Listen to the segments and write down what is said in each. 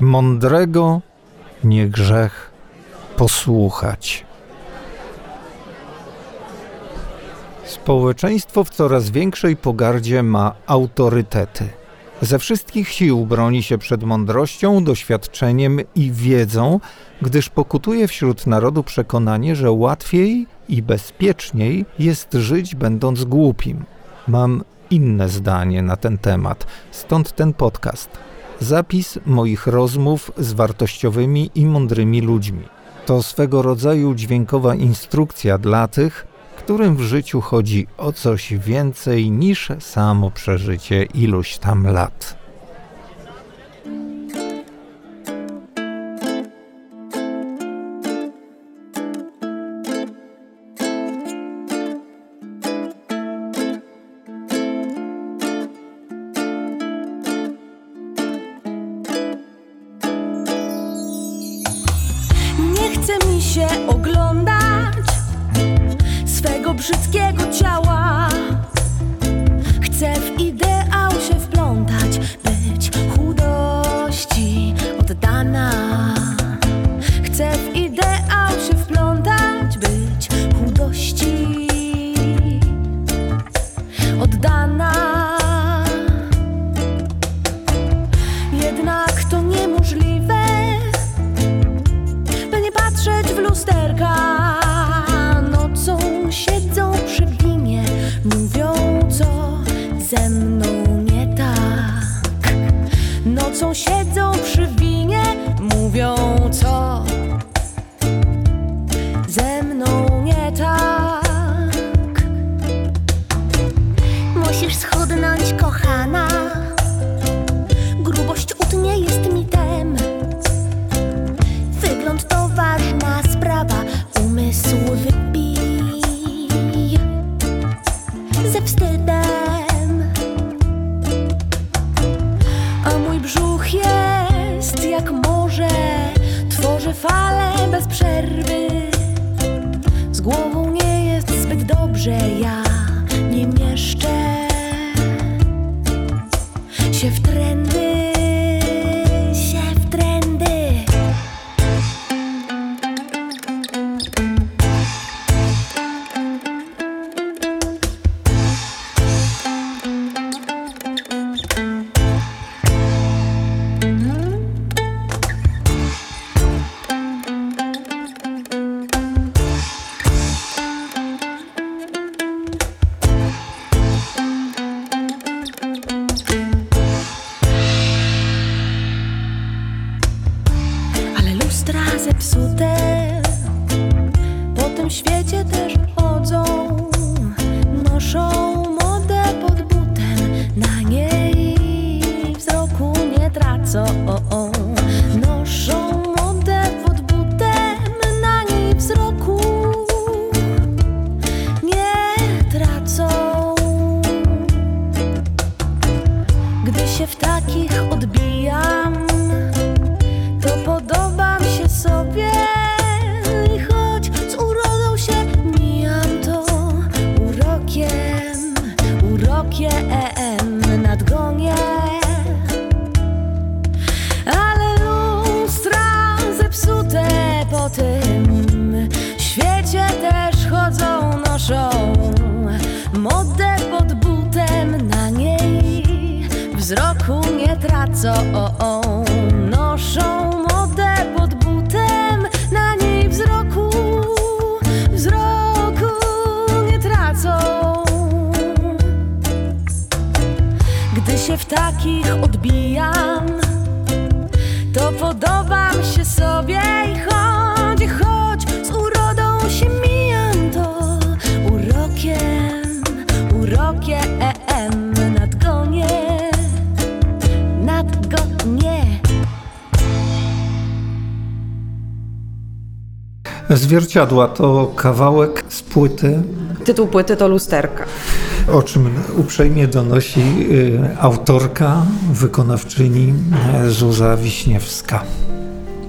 Mądrego nie grzech posłuchać. Społeczeństwo w coraz większej pogardzie ma autorytety. Ze wszystkich sił broni się przed mądrością, doświadczeniem i wiedzą, gdyż pokutuje wśród narodu przekonanie, że łatwiej i bezpieczniej jest żyć będąc głupim. Mam inne zdanie na ten temat, stąd ten podcast. Zapis moich rozmów z wartościowymi i mądrymi ludźmi. To swego rodzaju dźwiękowa instrukcja dla tych, którym w życiu chodzi o coś więcej niż samo przeżycie iluś tam lat. Zwierciadła to kawałek z płyty. Tytuł płyty to Lusterka. O czym uprzejmie donosi y, autorka, wykonawczyni y, Zuza Wiśniewska.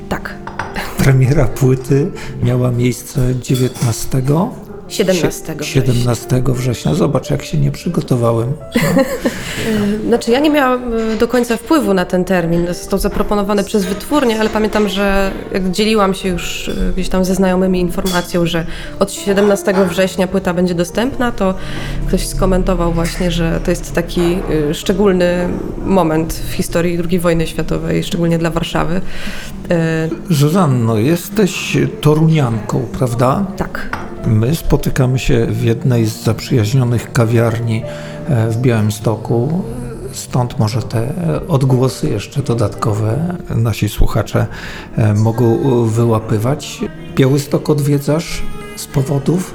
Tak. Premiera płyty miała miejsce 19 17 września. 17 września. Zobacz, jak się nie przygotowałem. Znaczy, ja nie miałam y, do końca wpływu na ten termin. Został zaproponowany przez wytwórnię, ale pamiętam, że jak dzieliłam się już y, gdzieś tam ze znajomymi informacją, że od 17 września płyta będzie dostępna, to ktoś skomentował właśnie, że to jest taki y, szczególny moment w historii II wojny światowej, szczególnie dla Warszawy. Zuzanno, jesteś torunianką, prawda? Tak. My spotykamy się w jednej z zaprzyjaźnionych kawiarni e, w Białymstoku. Stąd może te odgłosy jeszcze dodatkowe nasi słuchacze e, mogą wyłapywać. Białystok odwiedzasz z powodów?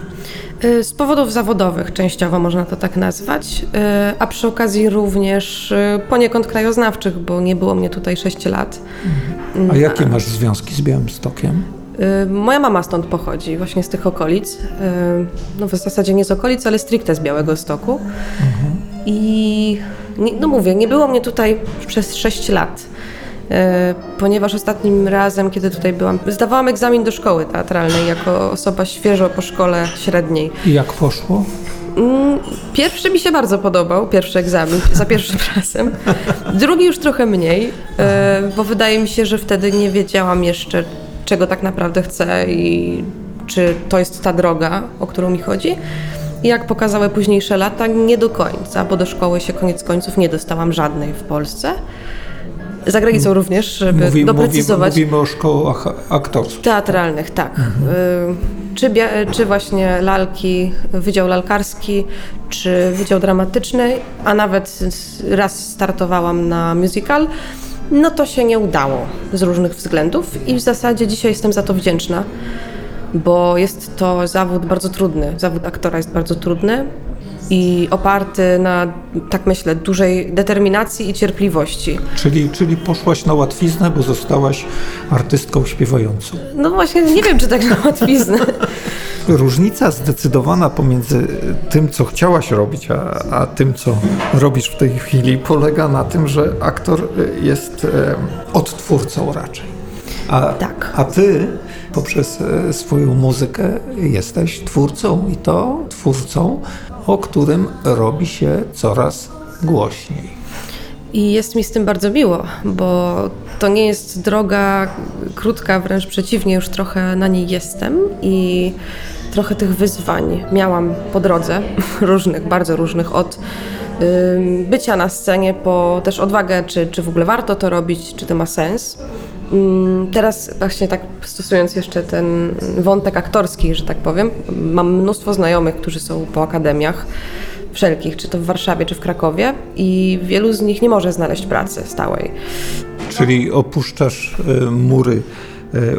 Y, Z powodów zawodowych częściowo można to tak nazwać, a przy okazji również poniekąd krajoznawczych, bo nie było mnie tutaj 6 lat. A jakie masz związki z Białymstokiem? Y, Moja mama stąd pochodzi, właśnie z tych okolic. Y, No w zasadzie nie z okolic, ale stricte z Białego Stoku. I no mówię, nie było mnie tutaj przez 6 lat. y, Ponieważ ostatnim razem, kiedy tutaj byłam, zdawałam egzamin do szkoły teatralnej jako osoba świeżo po szkole średniej. I jak poszło? Mm, Pierwszy mi się bardzo podobał, pierwszy egzamin, za pierwszym razem. Drugi już trochę mniej, bo wydaje mi się, że wtedy nie wiedziałam jeszcze, czego tak naprawdę chcę i czy to jest ta droga, o którą mi chodzi. Jak pokazały późniejsze lata, nie do końca, bo do szkoły się koniec końców nie dostałam żadnej w Polsce. Za granicą również, żeby Mówi, doprecyzować. mówimy, mówimy o szkołach aktorskich. Teatralnych, tak. Y, Czy, czy właśnie lalki, Wydział Lalkarski, czy Wydział Dramatyczny, a nawet raz startowałam na musical, no to się nie udało z różnych względów i w zasadzie dzisiaj jestem za to wdzięczna, bo jest to zawód bardzo trudny. Zawód aktora jest bardzo trudny i oparty na, tak myślę, dużej determinacji i cierpliwości. Czyli, czyli poszłaś na łatwiznę, bo zostałaś artystką śpiewającą. No właśnie, nie wiem, czy tak na łatwiznę. Różnica zdecydowana pomiędzy tym, co chciałaś robić, a, a tym, co robisz w tej chwili, polega na tym, że aktor jest e, odtwórcą raczej. A, Tak. a ty poprzez e, swoją muzykę jesteś twórcą i to twórcą, o którym robi się coraz głośniej. I jest mi z tym bardzo miło, bo to nie jest droga krótka, wręcz przeciwnie, już trochę na niej jestem i trochę tych wyzwań miałam po drodze, różnych, bardzo różnych, od bycia na scenie po też odwagę, czy, czy w ogóle warto to robić, czy to ma sens. Ym, Teraz właśnie tak stosując jeszcze ten wątek aktorski, że tak powiem, mam mnóstwo znajomych, którzy są po akademiach, wszelkich, czy to w Warszawie, czy w Krakowie i wielu z nich nie może znaleźć pracy stałej. Czyli opuszczasz e, mury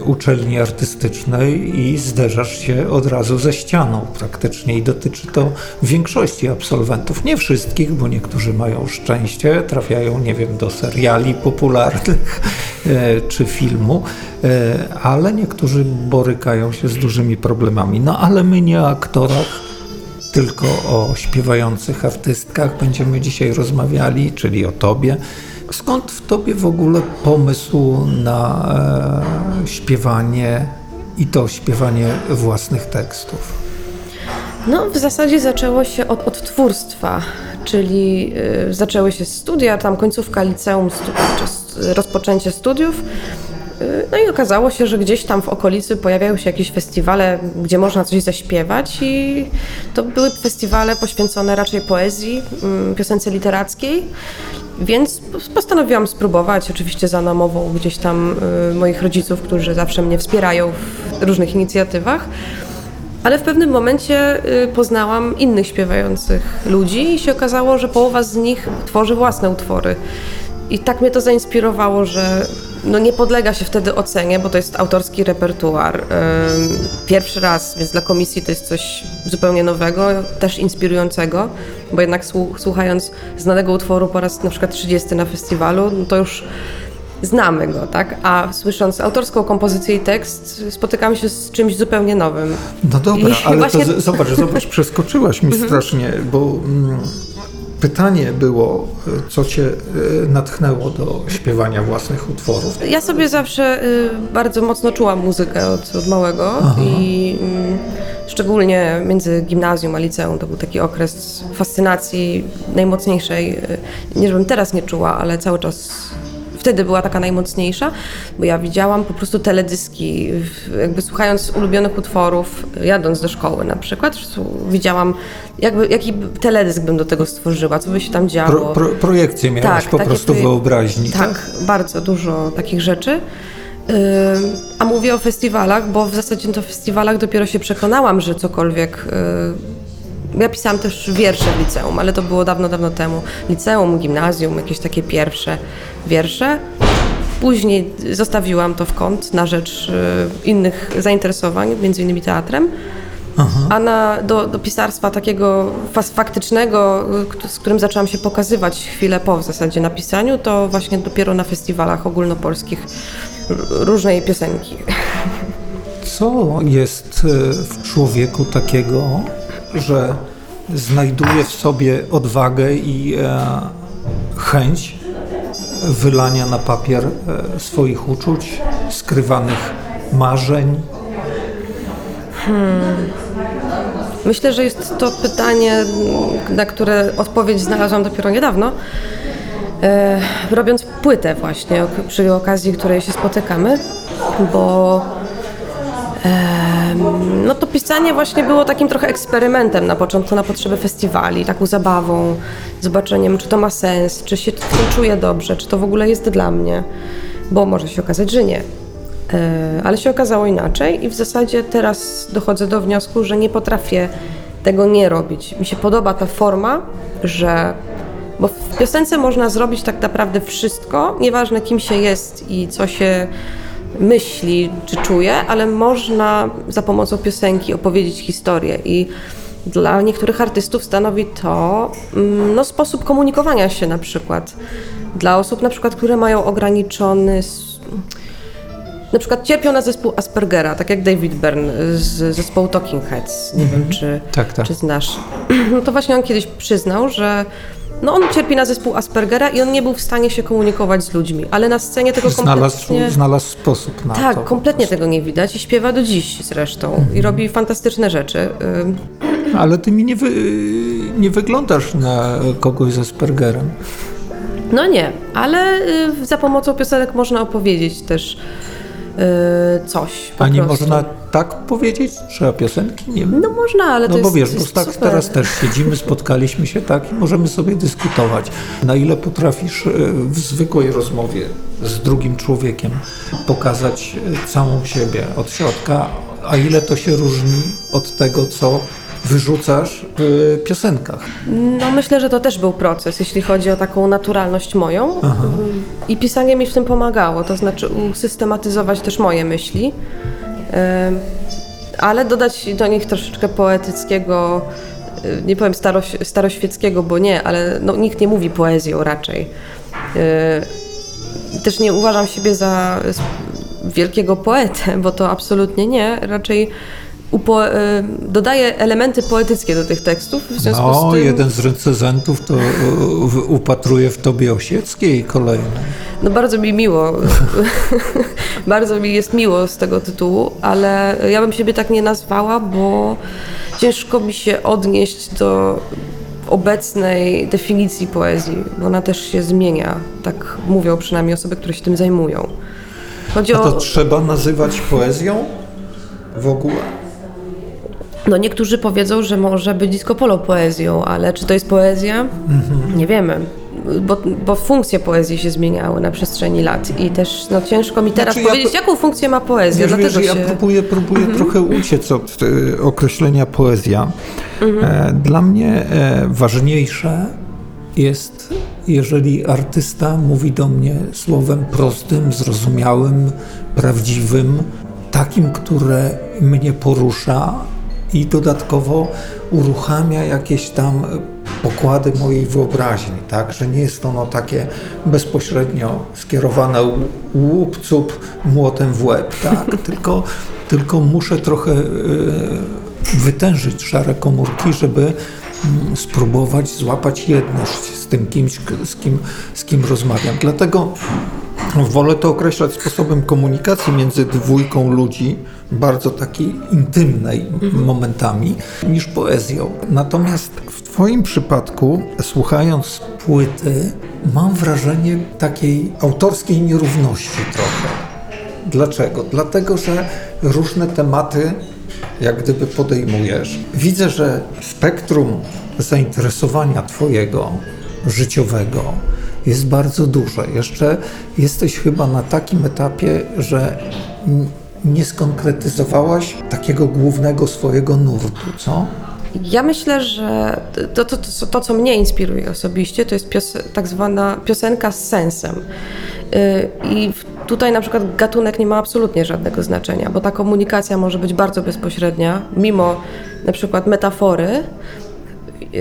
uczelni artystycznej i zderzasz się od razu ze ścianą praktycznie i dotyczy to większości absolwentów, nie wszystkich, bo niektórzy mają szczęście, trafiają, nie wiem, do seriali popularnych e, czy filmu, e, ale niektórzy borykają się z dużymi problemami. No ale my nie o aktorach, tylko o śpiewających artystkach będziemy dzisiaj rozmawiali, czyli o tobie. Skąd w tobie w ogóle pomysł na e, śpiewanie i to śpiewanie własnych tekstów? No, w zasadzie zaczęło się od odtwórstwa, czyli y, zaczęły się studia, tam końcówka liceum, stu, rozpoczęcie studiów. Y, No i okazało się, że gdzieś tam w okolicy pojawiają się jakieś festiwale, gdzie można coś zaśpiewać i to były festiwale poświęcone raczej poezji, mm, piosence literackiej, więc pos- postanowiłam spróbować, oczywiście za namową gdzieś tam y, moich rodziców, którzy zawsze mnie wspierają w różnych inicjatywach. Ale w pewnym momencie y, poznałam innych śpiewających ludzi i się okazało, że połowa z nich tworzy własne utwory. I tak mnie to zainspirowało, że no nie podlega się wtedy ocenie, bo to jest autorski repertuar. Pierwszy raz, więc dla komisji to jest coś zupełnie nowego, też inspirującego, bo jednak słu- słuchając znanego utworu po raz na przykład 30 na festiwalu, no to już znamy go, tak? A słysząc autorską kompozycję i tekst, spotykamy się z czymś zupełnie nowym. No dobra, I ale właśnie- to z, zobacz, zobacz, przeskoczyłaś mi strasznie, bo mm, pytanie było, e, co cię e, natchnęło do śpiewania własnych utworów. Ja sobie zawsze y, bardzo mocno czułam muzykę od, od małego i mm, szczególnie między gimnazjum a liceum. To był taki okres fascynacji najmocniejszej. y, Nie żebym teraz nie czuła, ale cały czas wtedy była taka najmocniejsza, bo ja widziałam po prostu teledyski, w- jakby słuchając ulubionych utworów, jadąc do szkoły na przykład, widziałam, jakby, jaki teledysk bym do tego stworzyła, co by się tam działo. Pro, pro, projekcje miałaś Tak, po prostu projek- wyobraźni, tak? Tak, bardzo dużo takich rzeczy. A mówię o festiwalach, bo w zasadzie to festiwalach dopiero się przekonałam, że cokolwiek. Y, Ja pisałam też wiersze w liceum, ale to było dawno, dawno temu. Liceum, gimnazjum, jakieś takie pierwsze wiersze. Później zostawiłam to w kąt na rzecz y, innych zainteresowań, między innymi teatrem. A na, do, do pisarstwa takiego fas- faktycznego, y, k- z którym zaczęłam się pokazywać chwilę po w zasadzie napisaniu, to właśnie dopiero na festiwalach ogólnopolskich r- różnej piosenki. Co jest e, w człowieku takiego, że znajduje w sobie odwagę i e, chęć wylania na papier e, swoich uczuć, skrywanych marzeń? Myślę, że jest to pytanie, m, na które odpowiedź znalazłam dopiero niedawno, e, robiąc płytę właśnie, przy okazji której się spotykamy, bo no to pisanie właśnie było takim trochę eksperymentem na początku na potrzeby festiwali, taką zabawą, zobaczeniem, czy to ma sens, czy się czuję dobrze, czy to w ogóle jest dla mnie, bo może się okazać, że nie. E, Ale się okazało inaczej i w zasadzie teraz dochodzę do wniosku, że nie potrafię tego nie robić. Mi się podoba ta forma, że. Bo w piosence można zrobić tak naprawdę wszystko, nieważne kim się jest i co się myśli czy czuje, ale można za pomocą piosenki opowiedzieć historię i dla niektórych artystów stanowi to mm, no, sposób komunikowania się na przykład. Dla osób na przykład, które mają ograniczony na przykład cierpią na zespół Aspergera, tak jak David Byrne z zespołu Talking Heads. Nie wiem, czy, Tak, tak. czy znasz. No to właśnie on kiedyś przyznał, że no on cierpi na zespół Aspergera i on nie był w stanie się komunikować z ludźmi, ale na scenie tego Znalazł, kompletnie... znalazł sposób na Tak, to. kompletnie tego nie widać i śpiewa do dziś zresztą i robi fantastyczne rzeczy. Ale ty mi nie, wy, nie wyglądasz na kogoś z Aspergerem. No nie, ale y, za pomocą piosenek można opowiedzieć też coś. Po A nie prostu. można tak powiedzieć? Trzeba piosenki? Nie No można, ale to No bo wiesz, bo tak super. teraz też siedzimy, spotkaliśmy się tak i możemy sobie dyskutować. Na ile potrafisz e, w zwykłej rozmowie z drugim człowiekiem pokazać e, całą siebie od środka, a ile to się różni od tego, co wyrzucasz w piosenkach. No myślę, że to też był proces, jeśli chodzi o taką naturalność moją. Aha. I pisanie mi w tym pomagało, to znaczy usystematyzować też moje myśli, ale dodać do nich troszeczkę poetyckiego, y, nie powiem staroś, staroświeckiego, bo nie, ale no, nikt nie mówi poezją raczej. Y, Też nie uważam siebie za wielkiego poetę, bo to absolutnie nie, raczej upo- y, dodaję elementy poetyckie do tych tekstów, w związku No, z tym... jeden z recenzentów to e, w- upatruje w tobie Osieckiej kolejne. No bardzo mi miło, bardzo mi jest miło z tego tytułu, ale ja bym siebie tak nie nazwała, bo ciężko mi się odnieść do obecnej definicji poezji, bo ona też się zmienia, tak mówią przynajmniej osoby, które się tym zajmują. Chodzi A to o, trzeba nazywać poezją w ogóle? No niektórzy powiedzą, że może być disco polo poezją, ale czy to jest poezja? Nie wiemy. Bo, bo funkcje poezji się zmieniały na przestrzeni lat i też no, ciężko mi teraz Znaczy, ja powiedzieć, po- jaką funkcję ma poezja. Wiesz, wiesz, dlatego ja się... Mhm. próbuję, próbuję trochę uciec od e, określenia poezja. Mhm. E, Dla mnie e, ważniejsze jest, jeżeli artysta mówi do mnie słowem prostym, zrozumiałym, prawdziwym, takim, które mnie porusza i dodatkowo uruchamia jakieś tam pokłady mojej wyobraźni, tak? Że nie jest ono takie bezpośrednio skierowane łup, cup, młotem w łeb, tak? Tylko, tylko muszę trochę e, wytężyć szare komórki, żeby mm, spróbować złapać jedność z tym kimś, z kim, z kim rozmawiam. Dlatego Wolę to określać sposobem komunikacji między dwójką ludzi, bardzo takiej intymnej momentami, niż poezją. Natomiast w Twoim przypadku, słuchając płyty, mam wrażenie takiej autorskiej nierówności trochę. Dlaczego? Dlatego, że różne tematy jak gdyby podejmujesz. Widzę, że spektrum zainteresowania Twojego życiowego jest bardzo duże. Jeszcze jesteś chyba na takim etapie, że nie skonkretyzowałaś takiego głównego swojego nurtu, co? Ja myślę, że to, to, to, to co mnie inspiruje osobiście, to jest pios, tak zwana piosenka z sensem. Y, I tutaj na przykład gatunek nie ma absolutnie żadnego znaczenia, bo ta komunikacja może być bardzo bezpośrednia, mimo na przykład metafory,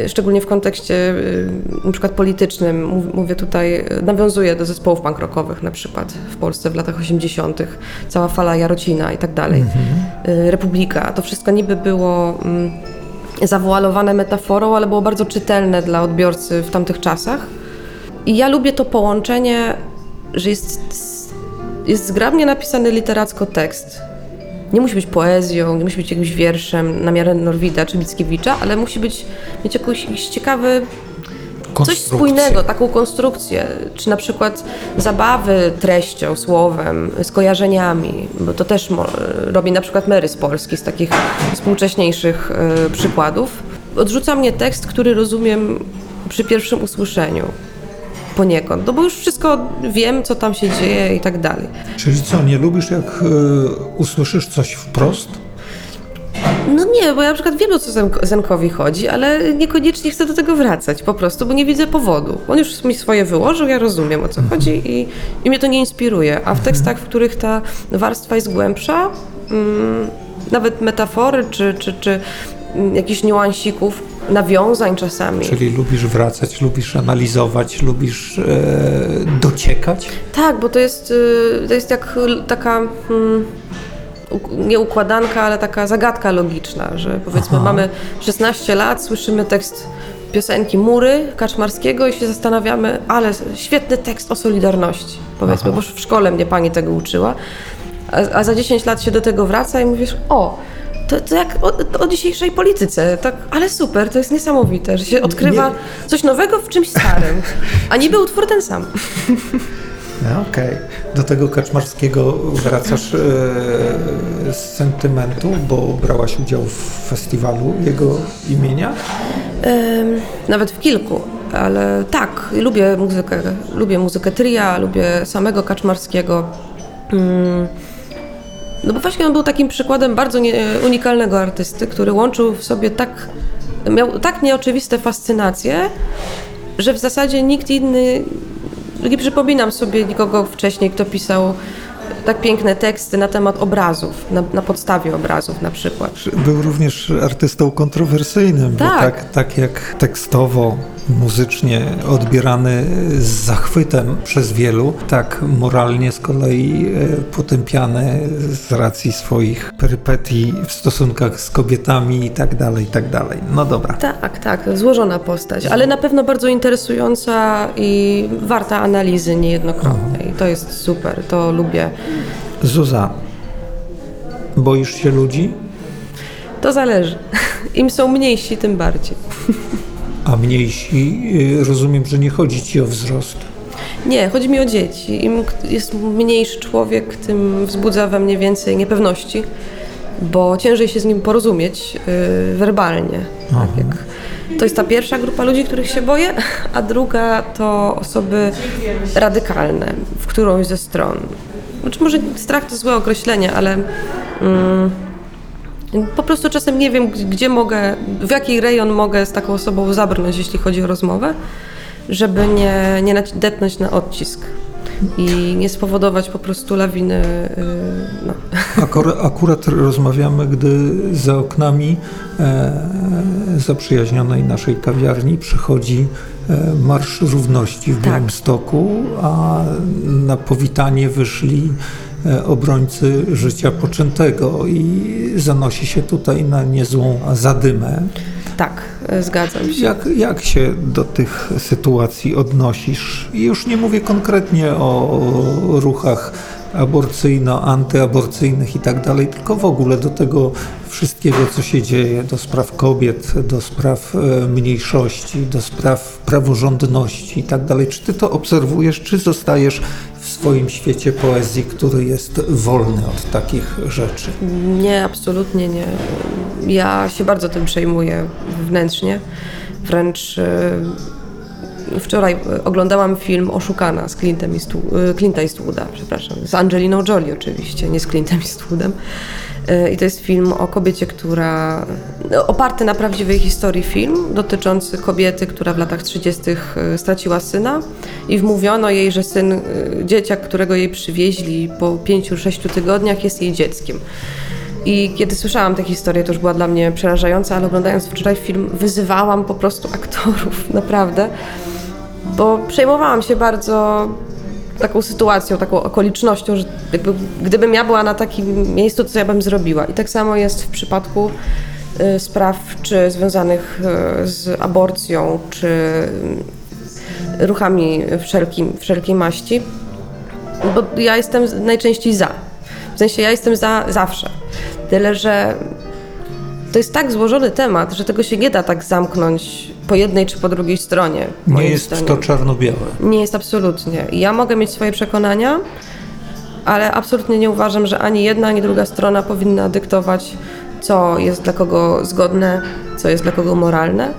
szczególnie w kontekście y, na przykład politycznym, mówię tutaj, nawiązuję do zespołów punk rockowych na przykład w Polsce w latach 80., cała fala Jarocina i tak dalej, mhm. Republika, to wszystko niby było mm, zawoalowane metaforą, ale było bardzo czytelne dla odbiorcy w tamtych czasach. I ja lubię to połączenie, że jest, jest zgrabnie napisany literacko tekst, nie musi być poezją, nie musi być jakimś wierszem na miarę Norwida czy Mickiewicza, ale musi być, mieć jakiś, jakiś ciekawy coś spójnego, taką konstrukcję, czy na przykład zabawy treścią, słowem, skojarzeniami, bo to też robi na przykład Mary z Polski, z takich współcześniejszych y, przykładów. Odrzuca mnie tekst, który rozumiem przy pierwszym usłyszeniu poniekąd, no bo już wszystko wiem, co tam się dzieje i tak dalej. Czyli co, nie lubisz jak y, usłyszysz coś wprost? No nie, bo ja na przykład wiem, o co Zenkowi chodzi, ale niekoniecznie chcę do tego wracać po prostu, bo nie widzę powodu. On już mi swoje wyłożył, ja rozumiem, o co mhm. chodzi i, i mnie to nie inspiruje. A w mhm. tekstach, w których ta warstwa jest głębsza, mm, nawet metafory czy, czy, czy jakichś niuansików, nawiązań czasami. Czyli lubisz wracać, lubisz analizować, lubisz e, dociekać? Tak, bo to jest, e, to jest jak taka... Hmm, nie układanka, ale taka zagadka logiczna, że powiedzmy Aha. mamy 16 lat, słyszymy tekst piosenki Mury Kaczmarskiego i się zastanawiamy, ale świetny tekst o Solidarności, powiedzmy, Aha. bo w szkole mnie pani tego uczyła, a, a, za 10 lat się do tego wraca i mówisz, o, to, to jak o, o, dzisiejszej polityce, tak, ale super, to jest niesamowite, że się odkrywa nie. coś nowego w czymś starym, a niby utwór ten sam. No, Okej. Okay. Do tego Kaczmarskiego wracasz e, z sentymentu, bo brałaś udział w festiwalu jego imienia? nawet w kilku, ale tak, lubię muzykę, lubię muzykę tria, lubię samego Kaczmarskiego. Mm. No bo właśnie on był takim przykładem bardzo nie, unikalnego artysty, który łączył w sobie tak, miał tak nieoczywiste fascynacje, że w zasadzie nikt inny nie przypominam sobie nikogo wcześniej, kto pisał tak piękne teksty na temat obrazów, na, na, podstawie obrazów na przykład. Był również artystą kontrowersyjnym, tak. bo tak, tak jak tekstowo muzycznie odbierany z zachwytem przez wielu, tak moralnie z kolei e, potępiany z racji swoich perypetii w stosunkach z kobietami i tak dalej, i tak dalej. No dobra. Tak, tak, złożona postać, ale na pewno bardzo interesująca i warta analizy niejednokrotnej. To jest super, to lubię. Zuza, boisz się ludzi? To zależy. Im są mniejsi, tym bardziej. A mniejsi, y, rozumiem, że nie chodzi ci o wzrost. Nie, chodzi mi o dzieci. Im jest mniejszy człowiek, tym wzbudza we mnie więcej niepewności, bo ciężej się z nim porozumieć yy, werbalnie. Tak jak to jest ta pierwsza grupa ludzi, których się boję, a druga to osoby radykalne w którąś ze stron. Znaczy może strach to złe określenie, ale. Yy, po prostu czasem nie wiem, gdzie mogę, w jaki rejon mogę z taką osobą zabrnąć, jeśli chodzi o rozmowę, żeby nie, nie depnąć na odcisk i nie spowodować po prostu lawiny. Y, no. Akurat, akurat rozmawiamy, gdy za oknami e, zaprzyjaźnionej naszej kawiarni przychodzi e, Marsz Równości w tak. Białymstoku, a na powitanie wyszli obrońcy życia poczętego i zanosi się tutaj na niezłą zadymę. Tak, e, zgadzam się. Jak, jak się do tych sytuacji odnosisz? Już nie mówię konkretnie o ruchach aborcyjno-antyaborcyjnych i tak dalej, tylko w ogóle do tego wszystkiego, co się dzieje, do spraw kobiet, do spraw e, mniejszości, do spraw praworządności i tak dalej. Czy ty to obserwujesz, czy zostajesz w swoim świecie poezji, który jest wolny od takich rzeczy? Nie, absolutnie nie. Ja się bardzo tym przejmuję wewnętrznie. Wręcz e, wczoraj oglądałam film Oszukana z Clintem Eastwood, Clint'a Eastwooda, przepraszam, z Angeliną Jolie oczywiście, nie z Clintem Eastwoodem. E, I to jest film o kobiecie, która. Oparty na prawdziwej historii film dotyczący kobiety, która w latach 30. E, straciła syna i wmówiono jej, że syn, e, dzieciak, którego jej przywieźli po 5-6 tygodniach, jest jej dzieckiem. I kiedy słyszałam tę historię, to już była dla mnie przerażająca, ale oglądając wczoraj film, wyzywałam po prostu aktorów, naprawdę, bo przejmowałam się bardzo taką sytuacją, taką okolicznością, że jakby, gdybym ja była na takim miejscu, to co ja bym zrobiła. I tak samo jest w przypadku y, spraw czy związanych y, z aborcją, czy y, ruchami wszelkim, wszelkiej maści, bo ja jestem najczęściej za. W sensie ja jestem za zawsze. Tyle, że to jest tak złożony temat, że tego się nie da tak zamknąć po jednej czy po drugiej stronie. Nie jest zdaniem. to czarno-białe. Nie jest absolutnie. Ja mogę mieć swoje przekonania, ale absolutnie nie uważam, że ani jedna, ani druga strona powinna dyktować, co jest dla kogo zgodne, co jest dla kogo moralne.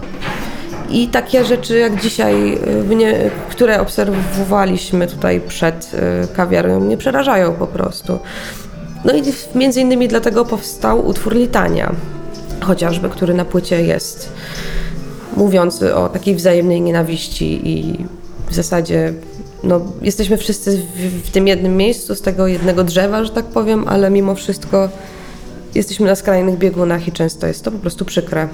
I takie rzeczy jak dzisiaj, y, które obserwowaliśmy tutaj przed y, kawiarnią, mnie przerażają po prostu. No i między innymi dlatego powstał utwór Litania, chociażby, który na płycie jest mówiący o takiej wzajemnej nienawiści i w zasadzie no, jesteśmy wszyscy w, w, tym jednym miejscu, z tego jednego drzewa, że tak powiem, ale mimo wszystko jesteśmy na skrajnych biegunach i często jest to po prostu przykre.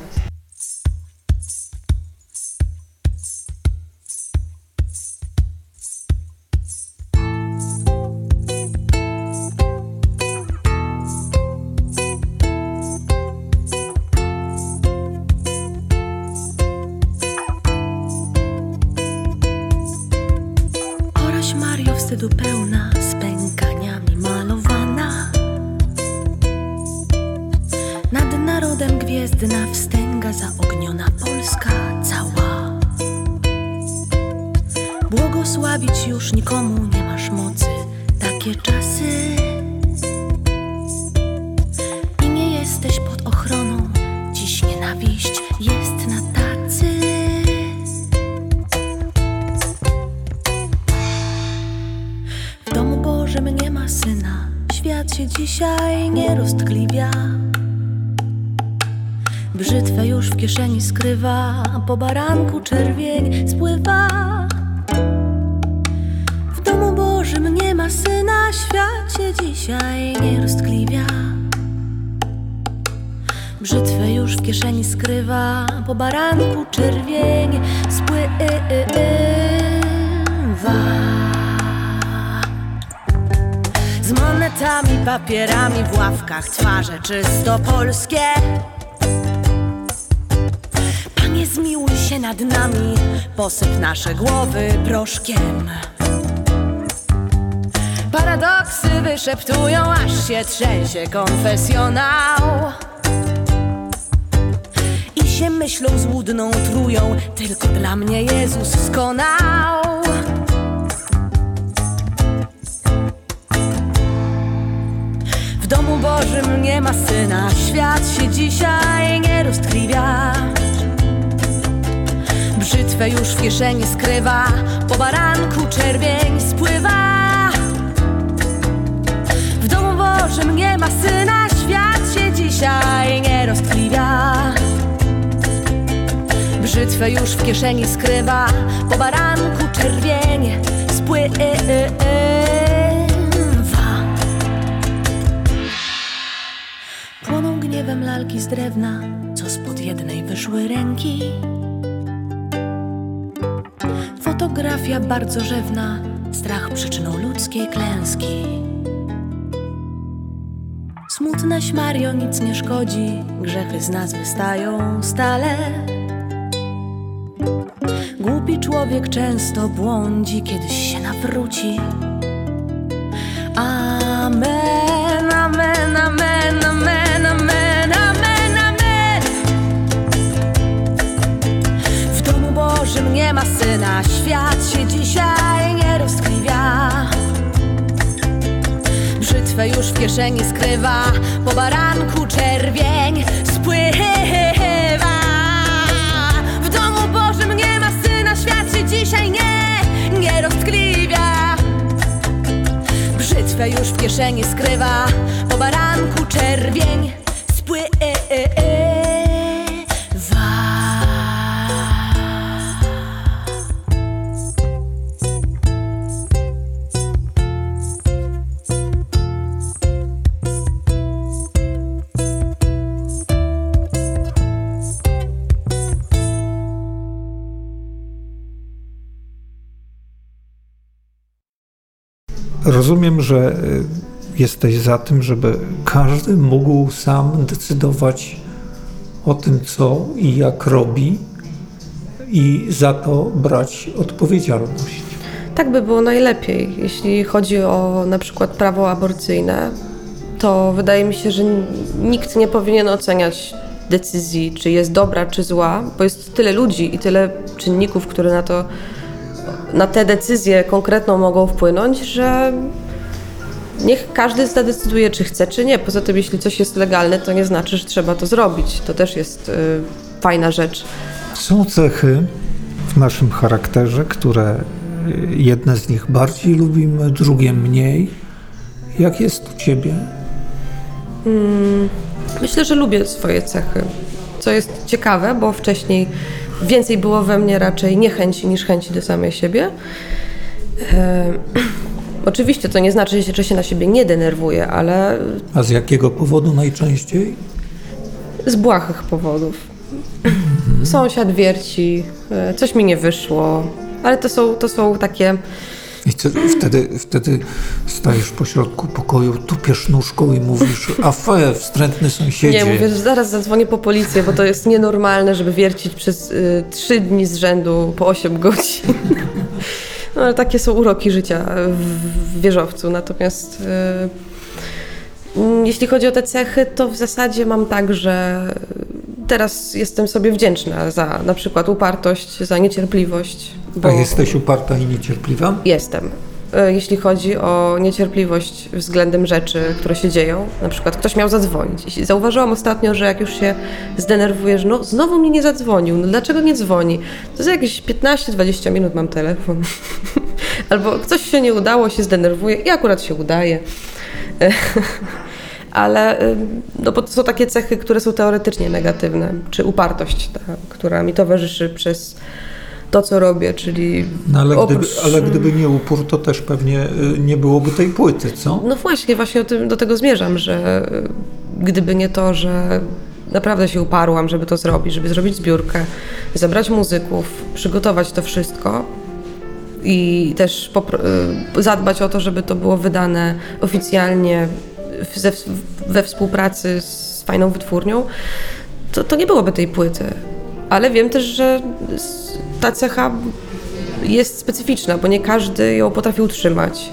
Z monetami, papierami w ławkach Twarze czysto polskie. Panie zmiłuj się nad nami Posyp nasze głowy proszkiem. Paradoksy wyszeptują Aż się trzęsie konfesjonał. I się myślą złudną trują Tylko dla mnie Jezus skonał Bożym nie ma syna, świat się dzisiaj nie roztkliwia. Brzytwę już w kieszeni skrywa, po baranku czerwień spływa. W domu Bożym nie ma syna, świat się dzisiaj nie roztkliwia. Brzytwę już w kieszeni skrywa, po baranku czerwień spływa. Gniewem lalki z drewna, co spod jednej wyszły ręki. Fotografia bardzo rzewna, strach przyczyną ludzkiej klęski. Smutne Mario nic nie szkodzi, grzechy z nas wystają stale. Głupi człowiek często błądzi, kiedyś się nawróci. Syna, świat się dzisiaj nie rozkliwia. Brzytwę już w kieszeni skrywa, po baranku czerwień spływa. W domu Bożym nie ma syna, świat się dzisiaj nie, nie roztkliwia. Brzytwę już w kieszeni skrywa, po baranku czerwień Rozumiem, że y, jesteś za tym, żeby każdy mógł sam decydować o tym, co i jak robi, i za to brać odpowiedzialność. Tak by było najlepiej. Jeśli chodzi o na przykład prawo aborcyjne, to wydaje mi się, że nikt nie powinien oceniać decyzji, czy jest dobra, czy zła, bo jest tyle ludzi i tyle czynników, które na to, na tę decyzję konkretną mogą wpłynąć, że niech każdy zadecyduje, czy chce, czy nie. Poza tym, jeśli coś jest legalne, to nie znaczy, że trzeba to zrobić. To też jest y, fajna rzecz. Są cechy w naszym charakterze, które y, jedne z nich bardziej lubimy, drugie mniej. Jak jest u ciebie? Myślę, że lubię swoje cechy, co jest ciekawe, bo wcześniej więcej było we mnie raczej niechęci niż chęci do samej siebie. E, oczywiście to nie znaczy, że się na siebie nie denerwuję, ale A z jakiego powodu najczęściej? z błahych powodów. Sąsiad wierci, e, coś mi nie wyszło, ale to są, to są takie I co, wtedy, wtedy stajesz pośrodku pokoju, tupiesz nóżką i mówisz, afe, wstrętny sąsiedzie. Nie, mówię, że zaraz zadzwonię po policję, bo to jest nienormalne, żeby wiercić przez y, trzy dni z rzędu po 8 godzin. No ale takie są uroki życia w, w wieżowcu. Natomiast y, mm, jeśli chodzi o te cechy, to w zasadzie mam tak, że teraz jestem sobie wdzięczna za na przykład upartość, za niecierpliwość. A jesteś uparta i niecierpliwa? Jestem. E, Jeśli chodzi o niecierpliwość względem rzeczy, które się dzieją, na przykład ktoś miał zadzwonić. Zauważyłam ostatnio, że jak już się zdenerwujesz, no znowu mi nie zadzwonił, no dlaczego nie dzwoni? To za jakieś 15-20 minut mam telefon. Albo coś się nie udało, się zdenerwuję i akurat się udaje. E, Ale y, no bo to są takie cechy, które są teoretycznie negatywne, czy upartość, ta, która mi towarzyszy przez to, co robię, czyli No ale gdyby, oprócz... ale gdyby nie upór, to też pewnie y, nie byłoby tej płyty, co? No właśnie, właśnie o tym, do tego zmierzam, że y, gdyby nie to, że naprawdę się uparłam, żeby to zrobić, żeby zrobić zbiórkę, zebrać muzyków, przygotować to wszystko i też y, zadbać o to, żeby to było wydane oficjalnie we współpracy z fajną wytwórnią, to, to nie byłoby tej płyty. Ale wiem też, że ta cecha jest specyficzna, bo nie każdy ją potrafi utrzymać.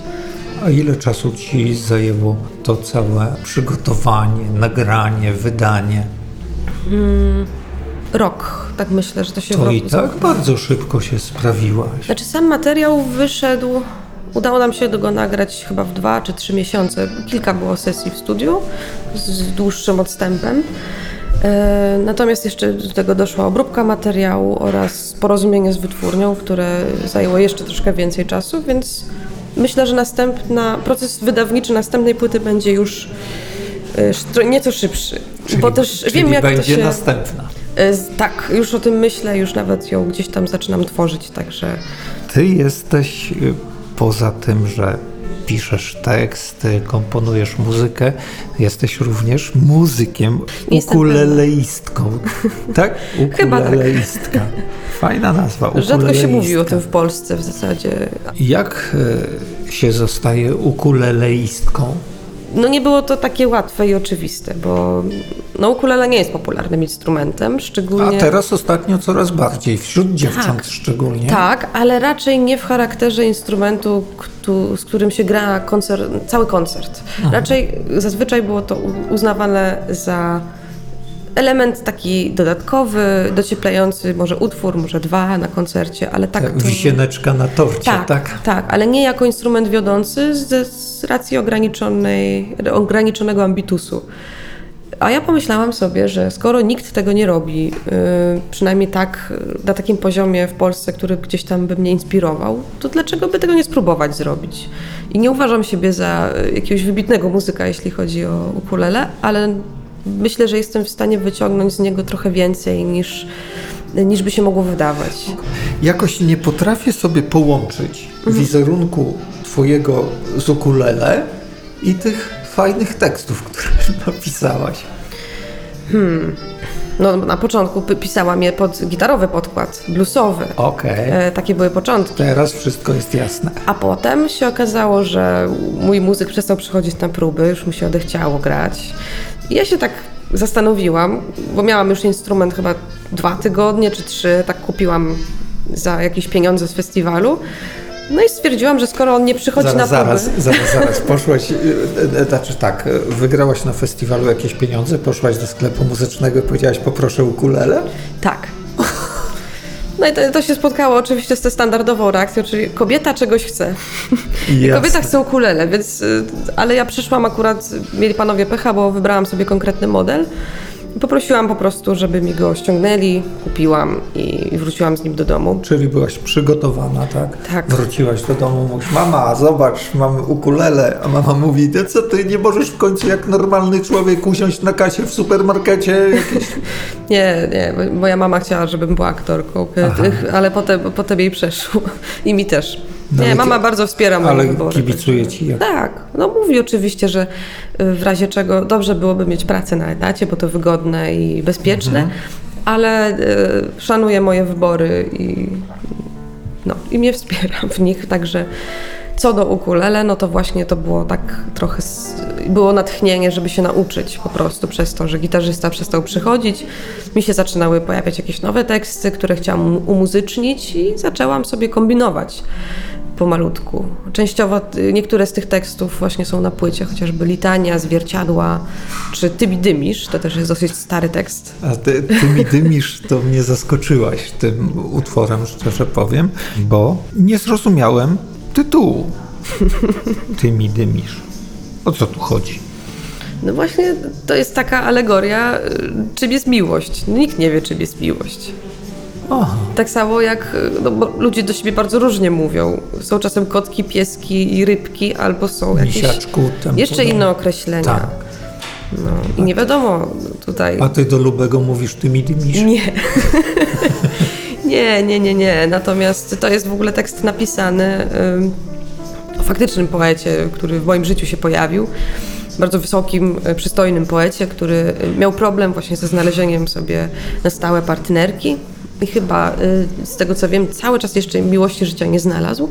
A ile czasu ci zajęło to całe przygotowanie, nagranie, wydanie? Rok, tak myślę, że to się To i tak bardzo szybko się sprawiłaś. Znaczy sam materiał wyszedł, udało nam się go nagrać chyba w dwa czy trzy miesiące. Kilka było sesji w studiu z dłuższym odstępem. E, Natomiast jeszcze do tego doszła obróbka materiału oraz porozumienie z wytwórnią, które zajęło jeszcze troszkę więcej czasu, więc myślę, że następna, proces wydawniczy następnej płyty będzie już e, nieco szybszy. Czyli, bo też czyli wiem, jak będzie to się... następna. E, Tak, już o tym myślę, już nawet ją gdzieś tam zaczynam tworzyć, także Ty jesteś y, poza tym, że piszesz teksty, komponujesz muzykę, jesteś również muzykiem, jestem ukuleleistką. Tak? Tak. Ukuleleistka. Fajna nazwa. rzadko się mówi o tym w Polsce w zasadzie. Jak y, się zostaje ukuleleistką? No nie było to takie łatwe i oczywiste, bo no ukulele nie jest popularnym instrumentem, A szczególnie... teraz ostatnio coraz bardziej, wśród dziewcząt szczególnie. Tak, ale raczej nie w charakterze instrumentu, któ- z którym się gra koncert, cały koncert. Raczej zazwyczaj było to uznawane za element taki dodatkowy, docieplający może utwór, może dwa na koncercie, ale tak to... Wisieneczka na torcie, Tak, tak? tak, ale nie jako instrument wiodący z, z racji ograniczonej, ograniczonego ambitusu. A ja pomyślałam sobie, że skoro nikt tego nie robi, yy, przynajmniej tak na takim poziomie w Polsce, który gdzieś tam by mnie inspirował, to dlaczego by tego nie spróbować zrobić? I nie uważam siebie za yy, jakiegoś wybitnego muzyka, jeśli chodzi o ukulele, ale myślę, że jestem w stanie wyciągnąć z niego trochę więcej niż, niż by się mogło wydawać. Jakoś nie potrafię sobie połączyć wizerunku twojego z ukulele i tych fajnych tekstów, które napisałaś. No, na początku pisałam je pod gitarowy podkład, bluesowy. Okej, E, takie były początki. teraz wszystko jest jasne. A potem się okazało, że mój muzyk przestał przychodzić na próby, już mu się odechciało grać. I ja się tak zastanowiłam, bo miałam już instrument chyba dwa tygodnie czy trzy, tak kupiłam za jakieś pieniądze z festiwalu. No i stwierdziłam, że skoro on nie przychodzi Zaraz, na próby... zaraz, zaraz, zaraz. Poszłaś, e, e, znaczy tak, wygrałaś na festiwalu jakieś pieniądze, poszłaś do sklepu muzycznego i powiedziałaś poproszę ukulele? Tak. No i to, to się spotkało oczywiście z tą standardową reakcją, czyli kobieta czegoś chce. I Jasne. kobieta chce ukulele, więc... y, Ale ja przyszłam akurat, mieli panowie pecha, bo wybrałam sobie konkretny model. Poprosiłam po prostu, żeby mi go ściągnęli, kupiłam i, i wróciłam z nim do domu. Czyli byłaś przygotowana, tak? Tak. Wróciłaś do domu, mówisz, mama, zobacz, mamy ukulele. A mama mówi, ty co, ty nie możesz w końcu jak normalny człowiek usiąść na kasie w supermarkecie? Jakieś... Nie, nie, moja mama chciała, żebym była aktorką, y, ale potem, potem jej przeszło. I mi też. No Nie, mama bardzo wspiera moje Ale wybory. kibicuje ci jak... Tak, no mówi oczywiście, że y, w razie czego dobrze byłoby mieć pracę na etacie, bo to wygodne i bezpieczne, ale y, szanuje moje wybory i, no, i mnie wspiera w nich, także co do ukulele, no to właśnie to było tak trochę, było natchnienie, żeby się nauczyć po prostu przez to, że gitarzysta przestał przychodzić, mi się zaczynały pojawiać jakieś nowe teksty, które chciałam umuzycznić i zaczęłam sobie kombinować pomalutku. Częściowo niektóre z tych tekstów właśnie są na płycie, chociażby Litania, Zwierciadła czy Ty mi dymisz, to też jest dosyć stary tekst. A ty, ty mi dymisz, to mnie zaskoczyłaś tym utworem, szczerze powiem, bo nie zrozumiałem tytułu. Ty mi dymisz. O co tu chodzi? No właśnie to jest taka alegoria, y, czym jest miłość. No, nikt nie wie, czym jest miłość. Aha. Tak samo jak y, no, ludzie do siebie bardzo różnie mówią. Są czasem kotki, pieski i rybki, albo są jakieś Misiaczku. Tam jeszcze podobno. inne określenia. Tak. No, I nie wiadomo tutaj. A ty do Lubego mówisz, ty mi dymisz? Nie. nie, nie, nie, nie. Natomiast to jest w ogóle tekst napisany o faktycznym poecie, który w moim życiu się pojawił. Bardzo wysokim, y, przystojnym poecie, który y, miał problem właśnie ze znalezieniem sobie na stałe partnerki. I chyba, y, z tego co wiem, cały czas jeszcze miłości życia nie znalazł.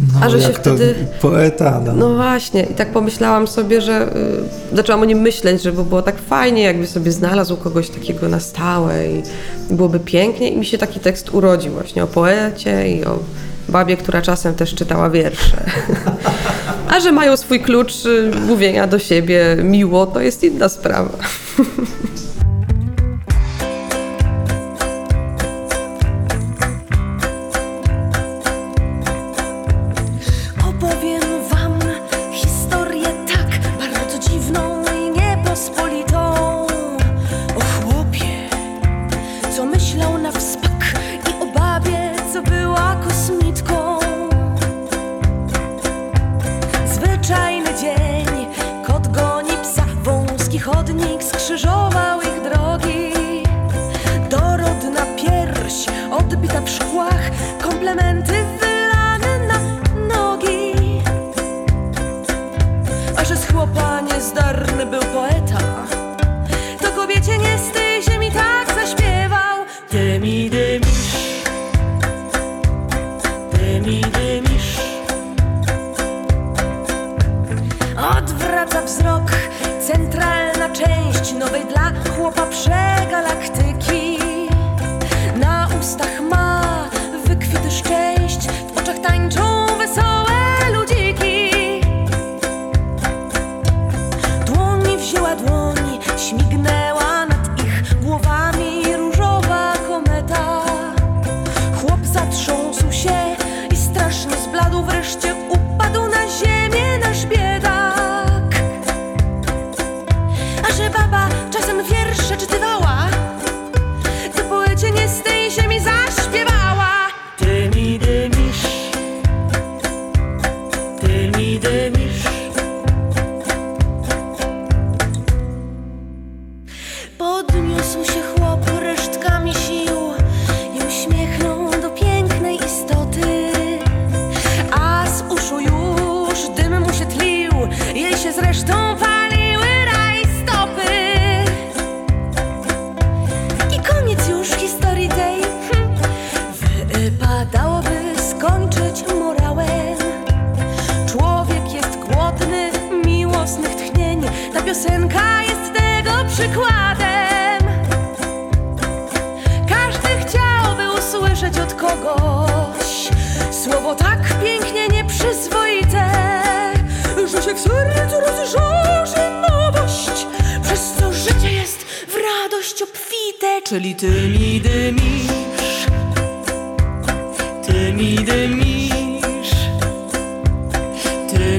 No, A że się wtedy- poeta, no. No właśnie, i tak pomyślałam sobie, że y, zaczęłam o nim myśleć, że by było tak fajnie, jakby sobie znalazł kogoś takiego na stałe i byłoby pięknie. I mi się taki tekst urodził właśnie o poecie i o babie, która czasem też czytała wiersze. A że mają swój klucz y, mówienia do siebie miło, to jest inna sprawa.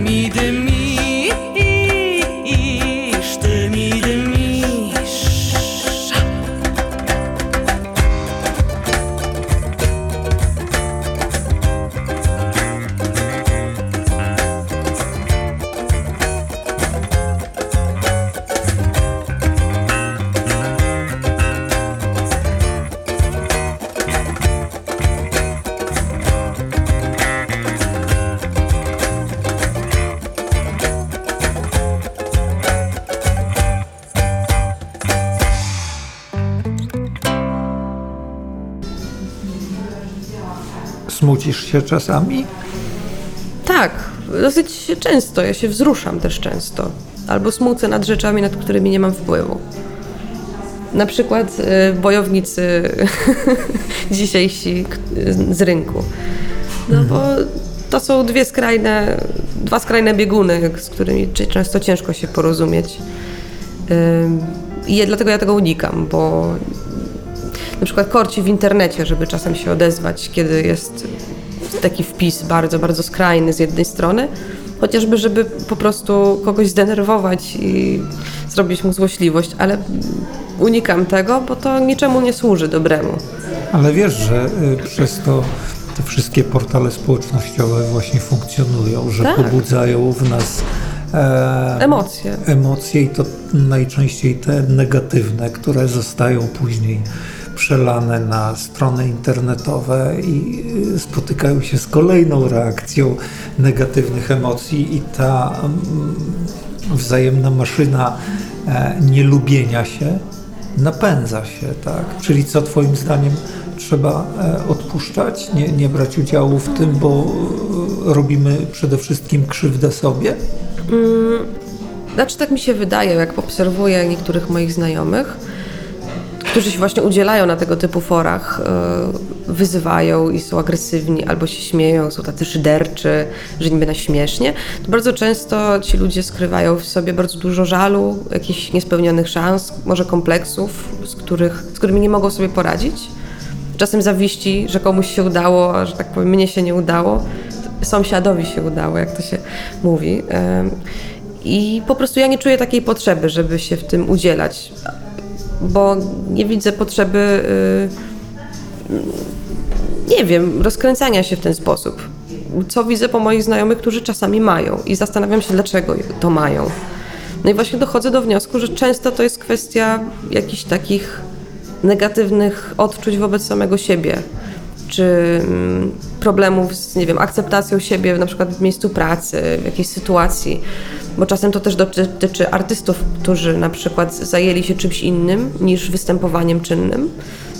ty się czasami? Tak, dosyć często. Ja się wzruszam też często. Albo smucę nad rzeczami, nad którymi nie mam wpływu. Na przykład y, bojownicy dzisiejsi z rynku. No bo to są dwie skrajne, dwa skrajne bieguny, z którymi często ciężko się porozumieć. Ym, I dlatego ja tego unikam, bo na przykład korci w internecie, żeby czasem się odezwać, kiedy jest taki wpis bardzo, bardzo skrajny z jednej strony, chociażby żeby po prostu kogoś zdenerwować i zrobić mu złośliwość, ale unikam tego, bo to niczemu nie służy dobremu. Ale wiesz, że y, przez to te wszystkie portale społecznościowe właśnie funkcjonują, że Tak. pobudzają w nas e, Emocje. emocje i to najczęściej te negatywne, które zostają później przelane na strony internetowe i y, spotykają się z kolejną reakcją negatywnych emocji i ta mm, wzajemna maszyna e, nielubienia się napędza się, tak? Czyli co twoim zdaniem trzeba e, odpuszczać, nie, nie brać udziału w tym, bo e, robimy przede wszystkim krzywdę sobie? Znaczy tak mi się wydaje, jak obserwuję niektórych moich znajomych, którzy się właśnie udzielają na tego typu forach, e, wyzywają i są agresywni, albo się śmieją, są tacy szyderczy, że niby na śmiesznie, to bardzo często ci ludzie skrywają w sobie bardzo dużo żalu, jakichś niespełnionych szans, może kompleksów, z, których, z którymi nie mogą sobie poradzić. Czasem zawiści, że komuś się udało, a że tak powiem, mnie się nie udało. Sąsiadowi się udało, jak to się mówi. I po prostu ja nie czuję takiej potrzeby, żeby się w tym udzielać, bo nie widzę potrzeby, y, nie wiem, rozkręcania się w ten sposób. Co widzę po moich znajomych, którzy czasami mają i zastanawiam się, dlaczego to mają. No i właśnie dochodzę do wniosku, że często to jest kwestia jakichś takich negatywnych odczuć wobec samego siebie, czy mm, problemów z, nie wiem, akceptacją siebie na przykład w miejscu pracy, w jakiejś sytuacji, bo czasem to też dotyczy artystów, którzy na przykład zajęli się czymś innym niż występowaniem czynnym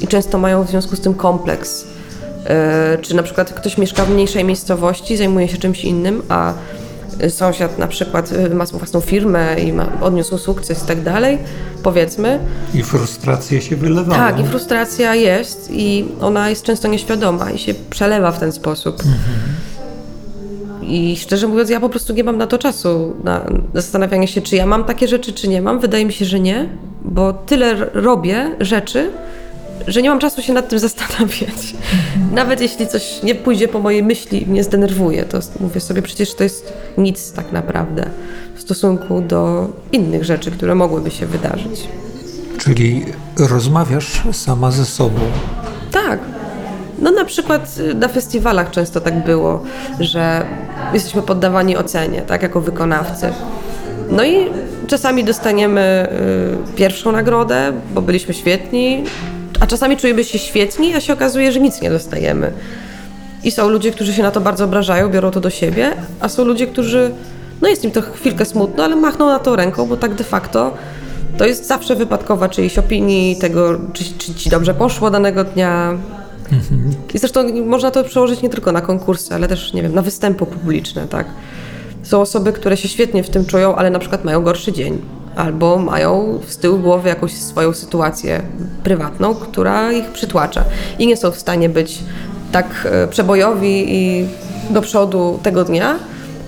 i często mają w związku z tym kompleks. Yy, czy na przykład ktoś mieszka w mniejszej miejscowości, zajmuje się czymś innym, a sąsiad na przykład y, ma własną firmę i ma, odniósł sukces i tak dalej, powiedzmy. I frustracje się wylewają. Tak, i frustracja jest i ona jest często nieświadoma i się przelewa w ten sposób. I szczerze mówiąc, ja po prostu nie mam na to czasu, na zastanawianie się, czy ja mam takie rzeczy, czy nie mam. Wydaje mi się, że nie, bo tyle robię rzeczy, że nie mam czasu się nad tym zastanawiać. Nawet jeśli coś nie pójdzie po mojej myśli i mnie zdenerwuje, to mówię sobie, przecież to jest nic tak naprawdę w stosunku do innych rzeczy, które mogłyby się wydarzyć. Czyli rozmawiasz sama ze sobą. Tak. No na przykład y, na festiwalach często tak było, że jesteśmy poddawani ocenie, tak, jako wykonawcy. No i czasami dostaniemy y, pierwszą nagrodę, bo byliśmy świetni, a czasami czujemy się świetni, a się okazuje, że nic nie dostajemy. I są ludzie, którzy się na to bardzo obrażają, biorą to do siebie, a są ludzie, którzy, no jest im to chwilkę smutno, ale machną na to ręką, bo tak de facto to jest zawsze wypadkowa czyjejś opinii, tego, czy, czy ci dobrze poszło danego dnia. I zresztą można to przełożyć nie tylko na konkursy, ale też, nie wiem, na występy publiczne, tak? Są osoby, które się świetnie w tym czują, ale na przykład mają gorszy dzień. Albo mają z tyłu głowy jakąś swoją sytuację prywatną, która ich przytłacza. I nie są w stanie być tak e, przebojowi i do przodu tego dnia.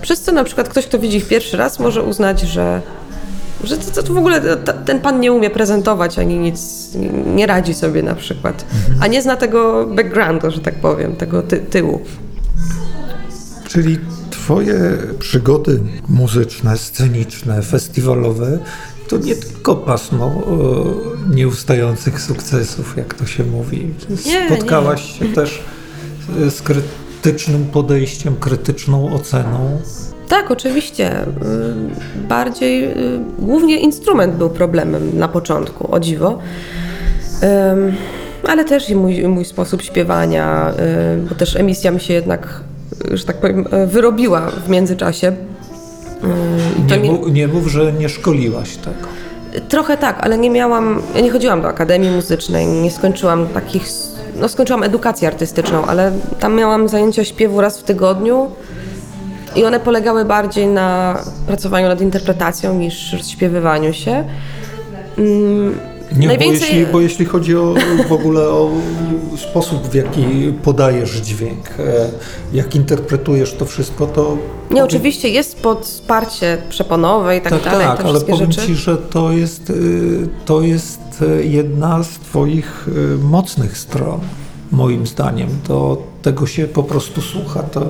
Przez co na przykład ktoś, kto widzi ich pierwszy raz, może uznać, że że to, to w ogóle ten pan nie umie prezentować ani nic, nie radzi sobie na przykład, a nie zna tego backgroundu, że tak powiem, tego ty tyłu. Czyli twoje przygody muzyczne, sceniczne, festiwalowe to nie tylko pasmo e, nieustających sukcesów, jak to się mówi. Nie, Spotkałaś się też z krytycznym podejściem, krytyczną oceną. Tak, oczywiście. Y, Bardziej, y, głównie instrument był problemem na początku, o dziwo. Ale też i mój, mój sposób śpiewania, y, bo też emisja mi się jednak, że tak powiem, wyrobiła w międzyczasie. Nie, mów, nie mów, że nie szkoliłaś tego. Trochę tak, ale nie miałam, ja nie chodziłam do akademii muzycznej, nie skończyłam takich, no skończyłam edukację artystyczną, ale tam miałam zajęcia śpiewu raz w tygodniu i one polegały bardziej na pracowaniu nad interpretacją niż śpiewywaniu się. Mm, Nie, bo, Najwięcej- jeśli, bo jeśli chodzi o, w ogóle o sposób, w jaki podajesz dźwięk, e, jak interpretujesz to wszystko, to... Nie, oczywiście jest pod wsparcie przeponowe i tak, Tak, dalej, tak, te ale powiem rzeczy. Ci, że to jest, y, to jest y, jedna z Twoich mocnych stron, moim zdaniem. To tego się po prostu słucha. To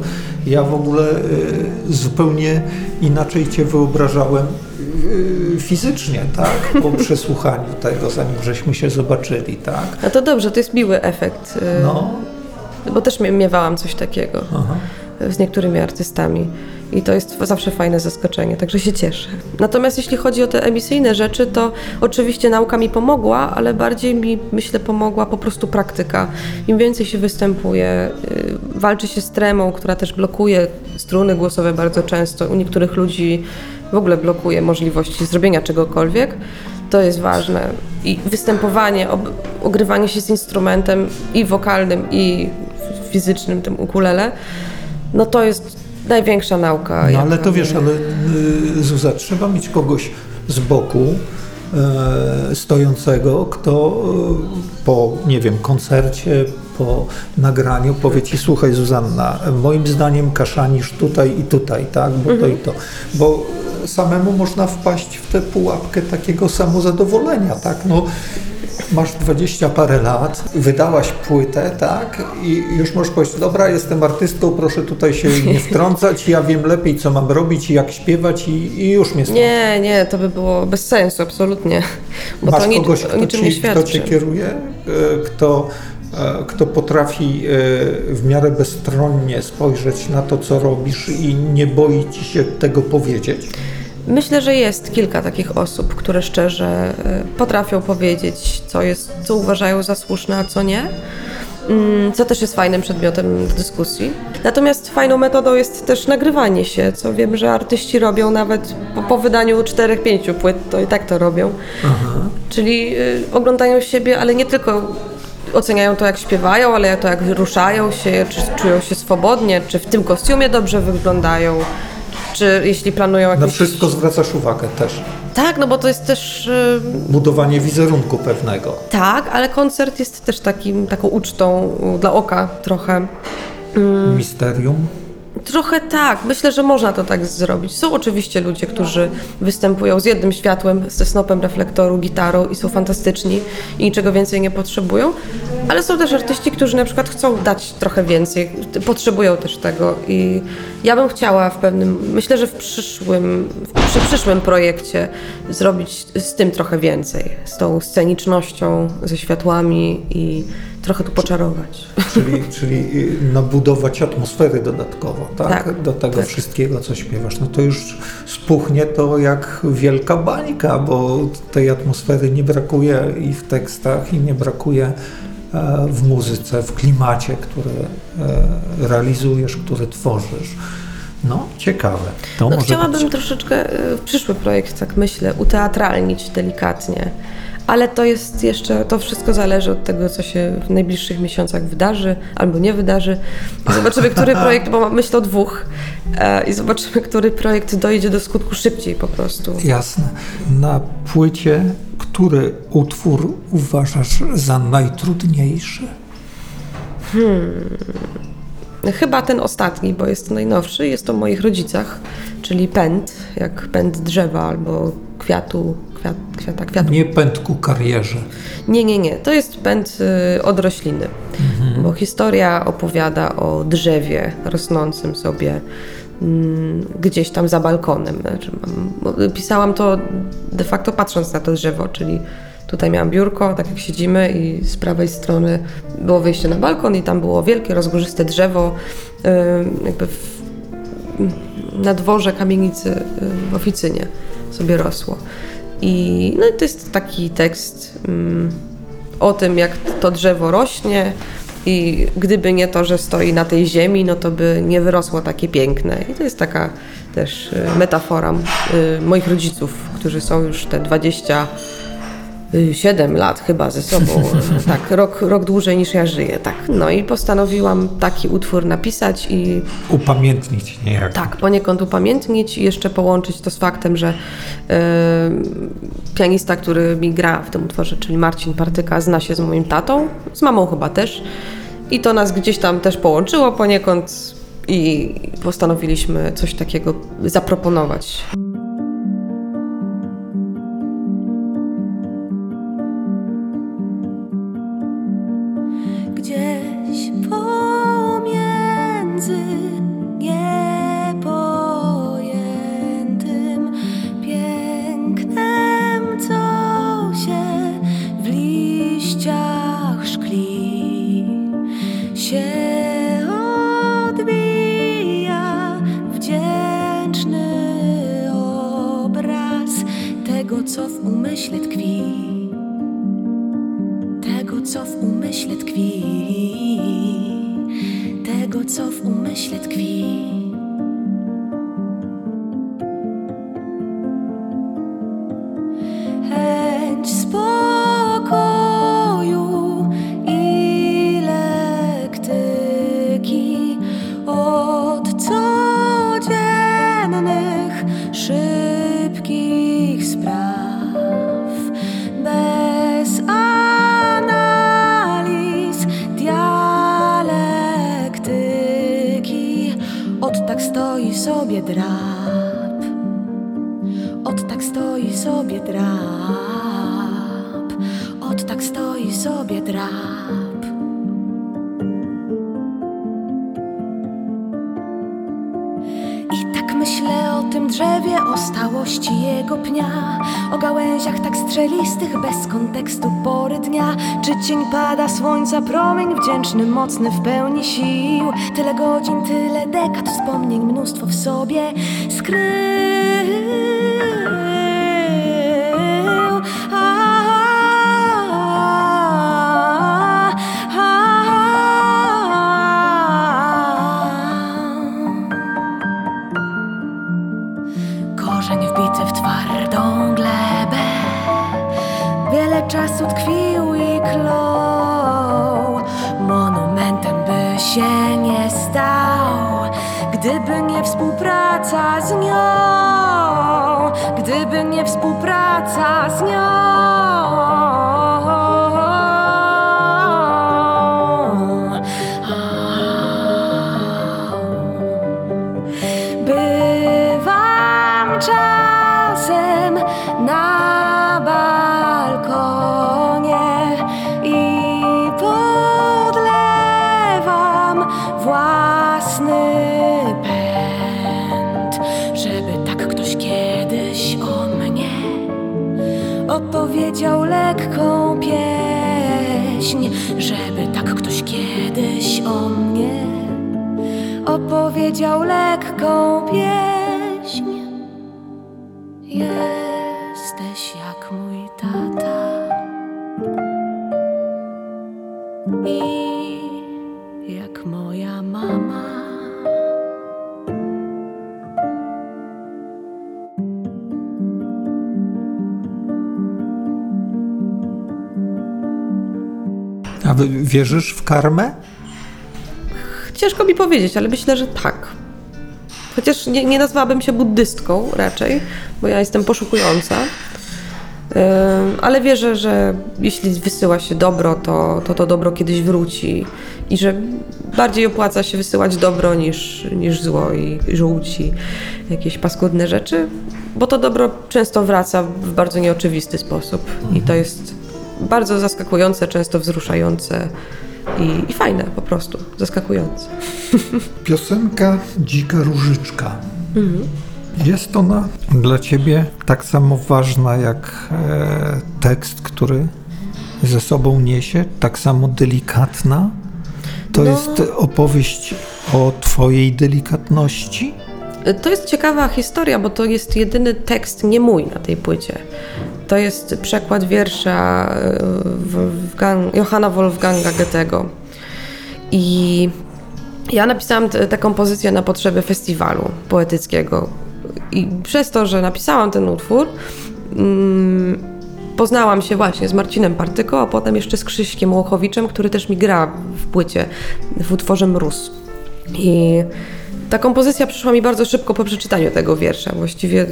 ja w ogóle y, zupełnie inaczej Cię wyobrażałem y, fizycznie, tak, po przesłuchaniu tego, zanim żeśmy się zobaczyli, tak. No to dobrze, to jest miły efekt, y, No, bo też mie- miewałam coś takiego. aha. Z niektórymi artystami. I to jest zawsze fajne zaskoczenie, także się cieszę. Natomiast jeśli chodzi o te emisyjne rzeczy, to oczywiście nauka mi pomogła, ale bardziej mi, myślę, pomogła po prostu praktyka. Im więcej się występuje, y, walczy się z tremą, która też blokuje struny głosowe bardzo często. U niektórych ludzi w ogóle blokuje możliwości zrobienia czegokolwiek. To jest ważne. I występowanie, ogrywanie się z instrumentem i wokalnym, i fizycznym, tym ukulele, no to jest największa nauka. No ale to wiesz, ale y, Zuza, trzeba mieć kogoś z boku e, stojącego, kto e, po, nie wiem, koncercie, po nagraniu powie ci, słuchaj Zuzanna, moim zdaniem kaszanisz tutaj i tutaj, tak, bo to i to. Bo samemu można wpaść w tę pułapkę takiego samozadowolenia, tak, no masz dwadzieścia parę lat, wydałaś płytę, tak? I już możesz powiedzieć, dobra, jestem artystą, proszę tutaj się nie wtrącać, ja wiem lepiej, co mam robić i jak śpiewać i, i już mnie stąd. Nie, nie, to by było bez sensu, absolutnie. Bo Masz to ni- kogoś, kto, niczym nie ci, kto cię kieruje, e, kto, e, kto potrafi e, w miarę bezstronnie spojrzeć na to, co robisz i nie boi ci się tego powiedzieć? Myślę, że jest kilka takich osób, które szczerze y, potrafią powiedzieć, co, jest, co uważają za słuszne, a co nie. Mm, Co też jest fajnym przedmiotem dyskusji. Natomiast fajną metodą jest też nagrywanie się, co wiem, że artyści robią nawet po, po wydaniu 4-5 płyt, to i tak to robią. Czyli y, oglądają siebie, ale nie tylko oceniają to, jak śpiewają, ale to, jak ruszają się, czy czują się swobodnie, czy w tym kostiumie dobrze wyglądają. Czy jeśli planują Na jakieś... wszystko zwracasz uwagę też. Tak, no bo to jest też... y, Budowanie wizerunku pewnego. Tak, ale koncert jest też takim, taką ucztą y, dla oka trochę. Misterium. Trochę tak, myślę, że można to tak zrobić. Są oczywiście ludzie, którzy występują z jednym światłem, ze snopem reflektoru, gitarą i są fantastyczni i niczego więcej nie potrzebują, ale są też artyści, którzy na przykład chcą dać trochę więcej, potrzebują też tego i ja bym chciała w pewnym, myślę, że w przyszłym, przy przyszłym projekcie zrobić z tym trochę więcej, z tą scenicznością, ze światłami i trochę tu poczarować. Czyli, czyli y, nabudować atmosfery dodatkowo, tak? Tak, Do tego tak. wszystkiego, co śpiewasz. No to już spuchnie to jak wielka bańka, bo tej atmosfery nie brakuje i w tekstach, i nie brakuje e, w muzyce, w klimacie, który e, realizujesz, który tworzysz. No, ciekawe. To No, chciałabym być. troszeczkę y, przyszły projekt, tak myślę, uteatralnić delikatnie. Ale to jest jeszcze, to wszystko zależy od tego, co się w najbliższych miesiącach wydarzy albo nie wydarzy. I zobaczymy, który projekt, bo mam myśl o dwóch, e, i zobaczymy, który projekt dojdzie do skutku szybciej po prostu. Jasne. Na płycie, który utwór uważasz za najtrudniejszy? Chyba ten ostatni, bo jest to najnowszy, jest to o moich rodzicach, czyli pęd, jak pęd drzewa albo kwiatu, kwiat, kwiata, kwiatu. Nie pęd ku karierze. Nie, nie, nie. To jest pęd y, od rośliny, bo historia opowiada o drzewie rosnącym sobie mm, gdzieś tam za balkonem. Znaczy, pisałam to de facto patrząc na to drzewo, czyli tutaj miałam biurko, tak jak siedzimy i z prawej strony było wyjście na balkon i tam było wielkie, rozgórzyste drzewo y, jakby w, na dworze kamienicy y, w oficynie sobie rosło. I, no to jest taki tekst mm, o tym, jak to drzewo rośnie i gdyby nie to, że stoi na tej ziemi, no to by nie wyrosło takie piękne. I to jest taka też y, metafora y, moich rodziców, którzy są już te 27 lat chyba ze sobą. tak, rok, rok dłużej niż ja żyję. Tak. No i postanowiłam taki utwór napisać i Upamiętnić niejako. tak, poniekąd upamiętnić i jeszcze połączyć to z faktem, że e, pianista, który mi gra w tym utworze, czyli Marcin Partyka, zna się z moim tatą, z mamą chyba też. I to nas gdzieś tam też połączyło poniekąd i postanowiliśmy coś takiego zaproponować. Co w umyśle tkwi, tego, co w umyśle tkwi. Drab. Od tak stoi sobie drab. Od tak stoi sobie drab. Stałości jego pnia, o gałęziach tak strzelistych, bez kontekstu pory dnia. Czy cień pada, słońca promień wdzięczny, mocny w pełni sił. Tyle godzin, tyle dekad, wspomnień mnóstwo w sobie skrył. Czasu tkwił i klął Monumentem by się nie stał Gdyby nie współpraca z nią, gdyby nie współpraca z nią. Opowiedział lekką pieśń. Jesteś jak mój tata i jak moja mama. A wy wierzysz w karmę? Ciężko mi powiedzieć, ale myślę, że tak. Chociaż nie, nie nazwałabym się buddystką raczej, bo ja jestem poszukująca. Ale wierzę, że jeśli wysyła się dobro, to, to to dobro kiedyś wróci i że bardziej opłaca się wysyłać dobro niż, niż zło i żółć i jakieś paskudne rzeczy, bo to dobro często wraca w bardzo nieoczywisty sposób i to jest bardzo zaskakujące, często wzruszające i, i fajne po prostu, zaskakujące. Piosenka Dzika Różyczka. Jest ona dla ciebie tak samo ważna jak e, tekst, który ze sobą niesie, tak samo delikatna? To No. jest opowieść o twojej delikatności? To jest ciekawa historia, bo to jest jedyny tekst nie mój na tej płycie. To jest przekład wiersza e, Wolfgang, Johanna Wolfganga Goethego. I ja napisałam tę kompozycję na potrzeby festiwalu poetyckiego. I przez to, że napisałam ten utwór, mm, poznałam się właśnie z Marcinem Partyko, a potem jeszcze z Krzyśkiem Łochowiczem, który też mi gra w płycie, w utworze Mróz. I ta kompozycja przyszła mi bardzo szybko po przeczytaniu tego wiersza. Właściwie,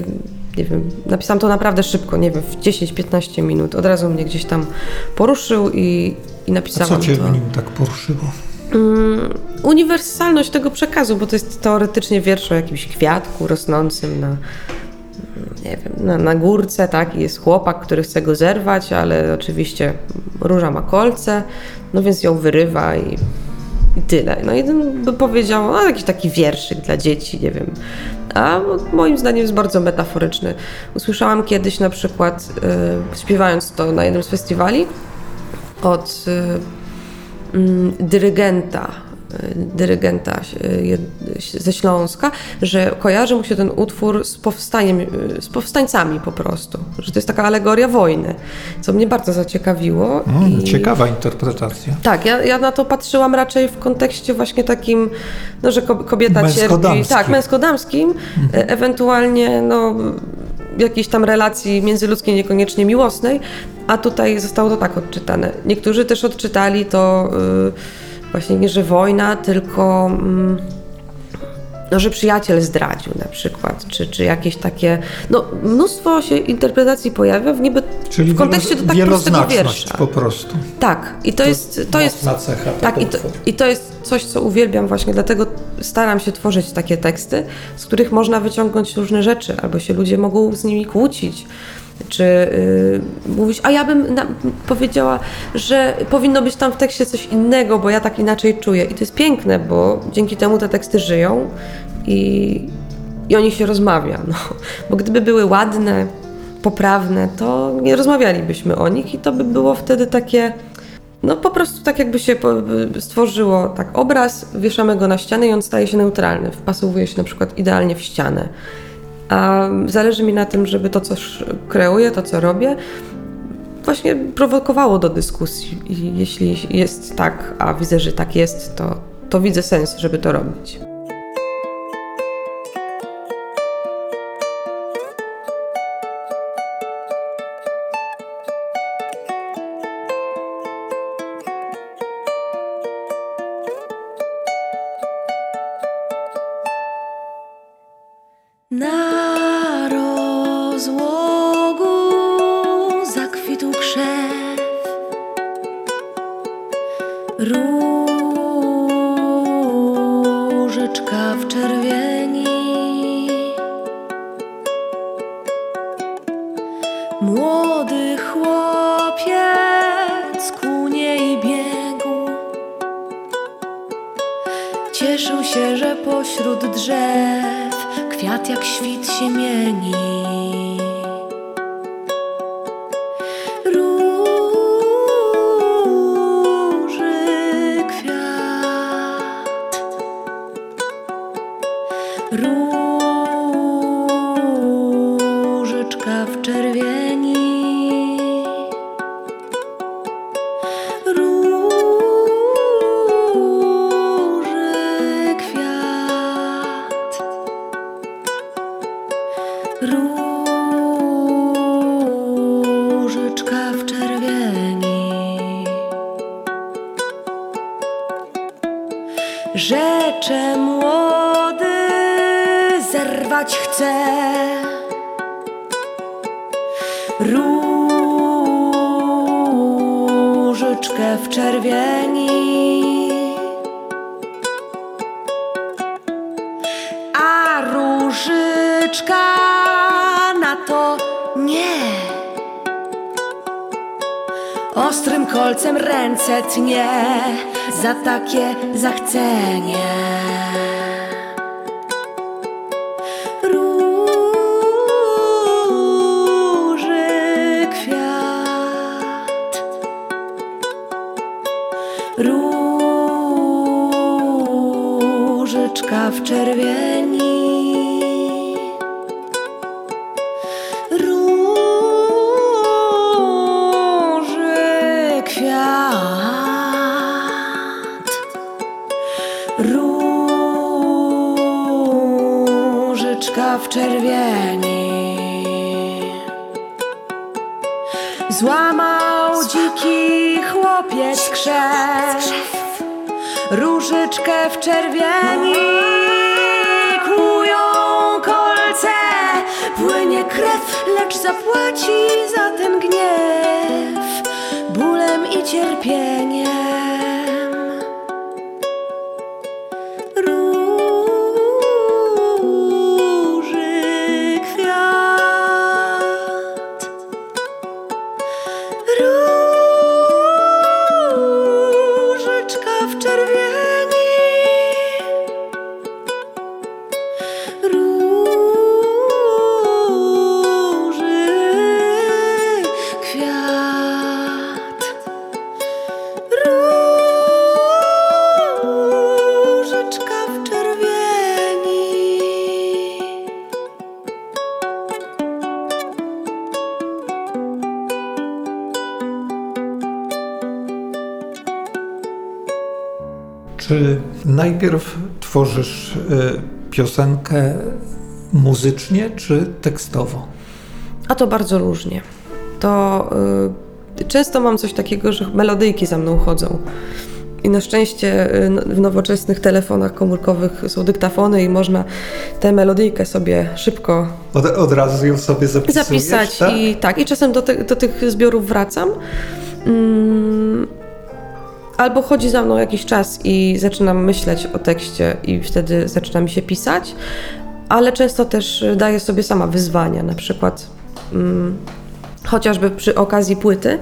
nie wiem, napisałam to naprawdę szybko, nie wiem, w 10-15 minut. Od razu mnie gdzieś tam poruszył i, i A co napisałam cię to. w nim tak poruszyło? Uniwersalność tego przekazu, bo to jest teoretycznie wiersz o jakimś kwiatku rosnącym na, nie wiem, na, na górce, tak? I jest chłopak, który chce go zerwać, ale oczywiście róża ma kolce, no więc ją wyrywa i tyle. No ten by powiedział, no jakiś taki wierszyk dla dzieci, nie wiem. A moim zdaniem jest bardzo metaforyczny. Usłyszałam kiedyś na przykład, y, śpiewając to na jednym z festiwali, od y, mm, dyrygenta, dyrygenta y, ze Śląska, że kojarzy mu się ten utwór z powstaniem, y, z powstańcami po prostu, że to jest taka alegoria wojny, co mnie bardzo zaciekawiło. Mm, i- Ciekawa interpretacja. tak, ja, ja na to patrzyłam raczej w kontekście właśnie takim, no, że ko- kobieta cierpi. Tak, męsko-damskim, e- ewentualnie no, jakiejś tam relacji międzyludzkiej, niekoniecznie miłosnej, a tutaj zostało to tak odczytane. Niektórzy też odczytali to y, właśnie nie, że wojna, tylko. mm, no, że przyjaciel zdradził na przykład, czy, czy jakieś takie, no mnóstwo się interpretacji pojawia w niby Czyli w kontekście do tak prostego wiersza. po prostu. Tak, i to, jest, to jest cecha tak, i to, i to jest coś, co uwielbiam właśnie, dlatego staram się tworzyć takie teksty, z których można wyciągnąć różne rzeczy, albo się ludzie mogą z nimi kłócić, czy yy, mówić, a ja bym na, powiedziała, że powinno być tam w tekście coś innego, bo ja tak inaczej czuję. I to jest piękne, bo dzięki temu te teksty żyją i, i o nich się rozmawia. No. Bo gdyby były ładne, poprawne, to nie rozmawialibyśmy o nich i to by było wtedy takie no po prostu tak jakby się stworzyło tak obraz, wieszamy go na ścianę i on staje się neutralny, wpasowuje się na przykład idealnie w ścianę. A zależy mi na tym, żeby to, co kreuję, to, co robię, właśnie prowokowało do dyskusji. I jeśli jest tak, a widzę, że tak jest, to, to widzę sens, żeby to robić. Takie zachcenie. Krew, lecz zapłaci za ten najpierw tworzysz y, piosenkę muzycznie czy tekstowo? A to bardzo różnie. To y, często mam coś takiego, że melodyjki za mną chodzą. I na szczęście y, w nowoczesnych telefonach komórkowych są dyktafony i można tę melodyjkę sobie szybko Od, od razu ją sobie zapisujesz, zapisać. tak? I tak, i czasem do, te, do tych zbiorów wracam. Mm, albo chodzi za mną jakiś czas i zaczynam myśleć o tekście i wtedy zaczyna mi się pisać, ale często też daję sobie sama wyzwania, na przykład mm, chociażby przy okazji płyty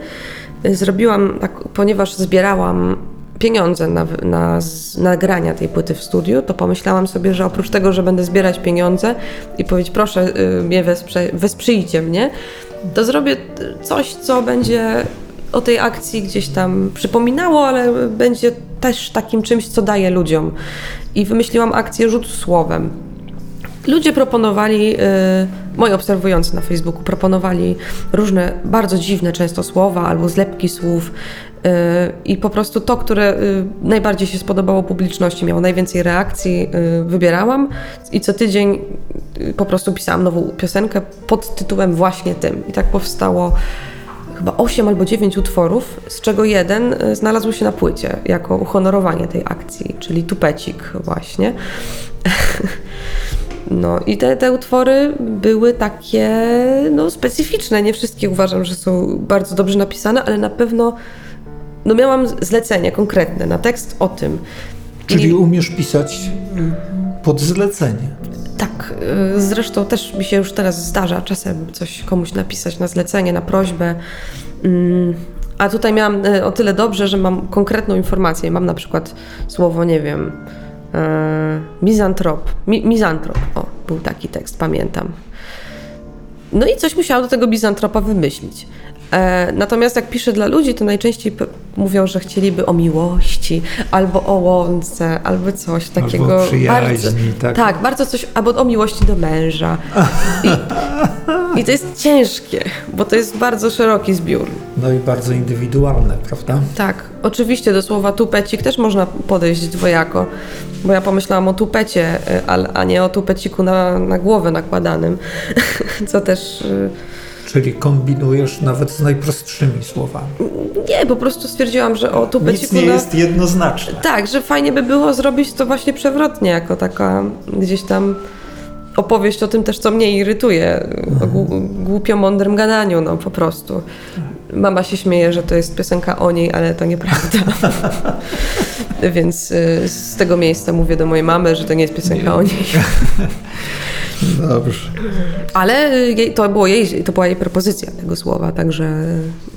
y, zrobiłam, tak, ponieważ zbierałam pieniądze na, na nagrania tej płyty w studiu, to pomyślałam sobie, że oprócz tego, że będę zbierać pieniądze i powiedzieć proszę y, mnie wesprze, wesprzyjcie mnie, to zrobię y, coś, co będzie o tej akcji gdzieś tam przypominało, ale będzie też takim czymś, co daje ludziom. I wymyśliłam akcję rzut słowem. Ludzie proponowali, y, moi obserwujący na Facebooku, proponowali różne bardzo dziwne często słowa albo zlepki słów. y, I po prostu to, które y, najbardziej się spodobało publiczności, miało najwięcej reakcji, y, wybierałam i co tydzień po prostu pisałam nową piosenkę pod tytułem właśnie tym. I tak powstało chyba 8 albo 9 utworów, z czego jeden y, znalazł się na płycie jako uhonorowanie tej akcji, czyli tupecik właśnie. No i te, te utwory były takie no, specyficzne. Nie wszystkie uważam, że są bardzo dobrze napisane, ale na pewno no, miałam zlecenie konkretne na tekst o tym. Czyli I- umiesz pisać pod zlecenie. Tak, y, zresztą też mi się już teraz zdarza czasem coś komuś napisać na zlecenie, na prośbę. Mm, A tutaj miałam y, o tyle dobrze, że mam konkretną informację. Mam na przykład słowo, nie wiem, e, mizantrop. Mi, mizantrop, o, był taki tekst, pamiętam. No i coś musiałam do tego bizantropa wymyślić. E, natomiast jak piszę dla ludzi, to najczęściej mówią, że chcieliby o miłości, albo o łące, albo coś takiego. o przyjaźni, bardzo, tak. tak, bardzo coś, albo o miłości do męża. I, I to jest ciężkie, bo to jest bardzo szeroki zbiór. No i bardzo indywidualne, prawda? Tak, oczywiście do słowa tupecik też można podejść dwojako, bo ja pomyślałam o tupecie, y, a, a nie o tupeciku na, na głowę nakładanym, co też... Czyli kombinujesz nawet z najprostszymi słowami. Nie, po prostu stwierdziłam, że o Nic tupeciku nie na... jest jednoznaczne. Tak, że fajnie by było zrobić to właśnie przewrotnie, jako taka gdzieś tam opowieść o tym też, co mnie irytuje, o głu- głupio mądrym gadaniu, no po prostu. Mama się śmieje, że to jest piosenka o niej, ale to nieprawda. Więc y, z tego miejsca mówię do mojej mamy, że to nie jest piosenka o niej. Dobrze. Ale y, jej, to, było jej, to była jej propozycja tego słowa, także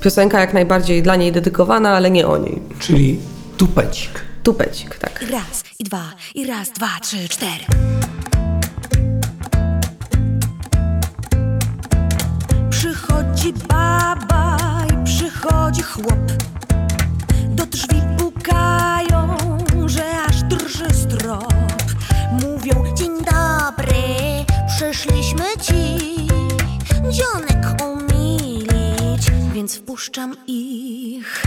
piosenka jak najbardziej dla niej dedykowana, ale nie o niej. Czyli tupecik. Tupecik, tak. I raz, i dwa, i raz, dwa, trzy, cztery. Przychodzi baba i przychodzi chłop. Do drzwi pukają, że aż drży strop. Przyszliśmy ci dzionek umilić. więc wpuszczam ich.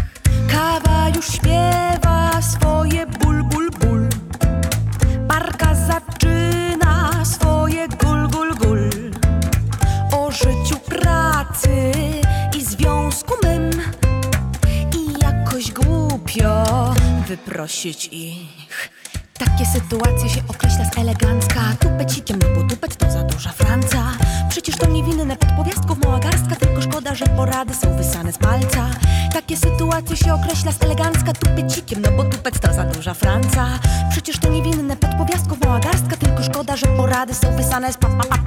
Kawa już śpiewa swoje ból, ból, ból. Barka zaczyna swoje gul, gul, gul. O życiu pracy i związku mym. I jakoś głupio wyprosić ich. Takie sytuacje się określa z elegancka. Tupecikiem, no bo tupet to za duża Franca. Przecież to niewinne podpowiastków mała garstka. Tylko szkoda, że porady są wysane z palca. Takie sytuacje się określa z elegancka. Tupecikiem, no bo tupet to za duża Franca. Przecież to niewinne podpowiastków mała garstka. Tylko szkoda, że porady są wysane z pa, pa, pa,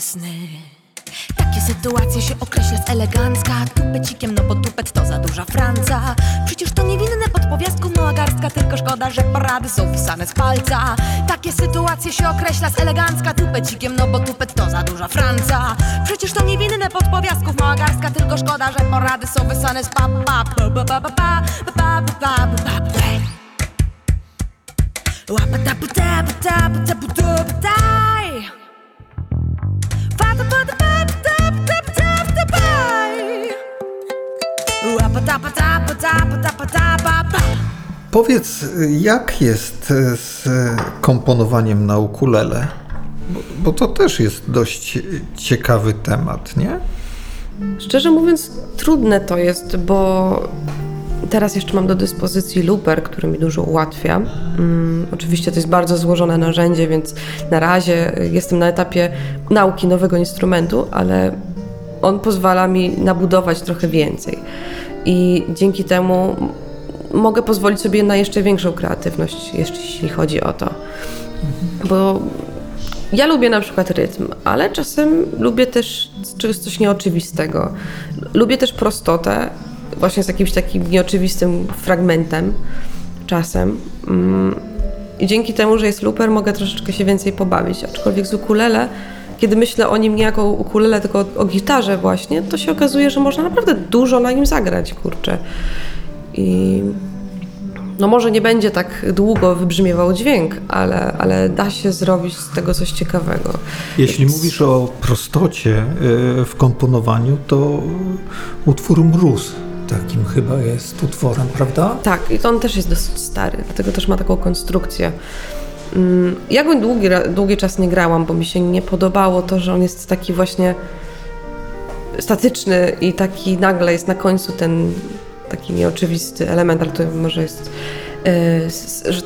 sny takie sytuacje się określa z elegancka. Tupecikiem, no bo tupet to za duża franca. Przecież to niewinne od powiastków mała no garstka Tylko szkoda, że porady są wsane z palca. Takie sytuacje się określa z elegancka. Tupecikiem, no bo tupet to za duża franca. Przecież to niewinne pod powiastków mała no garstka Tylko szkoda, że porady są wysane z pa pa Powiedz, jak jest z komponowaniem na ukulele? Bo, bo to też jest dość ciekawy temat, nie? Szczerze mówiąc, trudne to jest, bo teraz jeszcze mam do dyspozycji looper, który mi dużo ułatwia. Mm, oczywiście to jest bardzo złożone narzędzie, więc na razie jestem na etapie nauki nowego instrumentu, ale on pozwala mi nabudować trochę więcej. I dzięki temu mogę pozwolić sobie na jeszcze większą kreatywność, jeśli chodzi o to. Bo ja lubię na przykład rytm, ale czasem lubię też coś nieoczywistego. Lubię też prostotę, właśnie z jakimś takim nieoczywistym fragmentem czasem. Mm, I dzięki temu, że jest looper, mogę troszeczkę się więcej pobawić. Aczkolwiek z ukulele, kiedy myślę o nim nie jako ukulele, tylko o, o gitarze właśnie, to się okazuje, że można naprawdę dużo na nim zagrać, kurczę. I no może nie będzie tak długo wybrzmiewał dźwięk, ale, ale da się zrobić z tego coś ciekawego. Jeśli Więc- mówisz o prostocie e, w komponowaniu, to utwór Mróz takim chyba jest utworem, prawda? Tak, i to on też jest dosyć stary, dlatego też ma taką konstrukcję. Mm, Ja go długi, długi czas nie grałam, bo mi się nie podobało to, że on jest taki właśnie statyczny i taki nagle jest na końcu ten taki nieoczywisty element, ale to może jest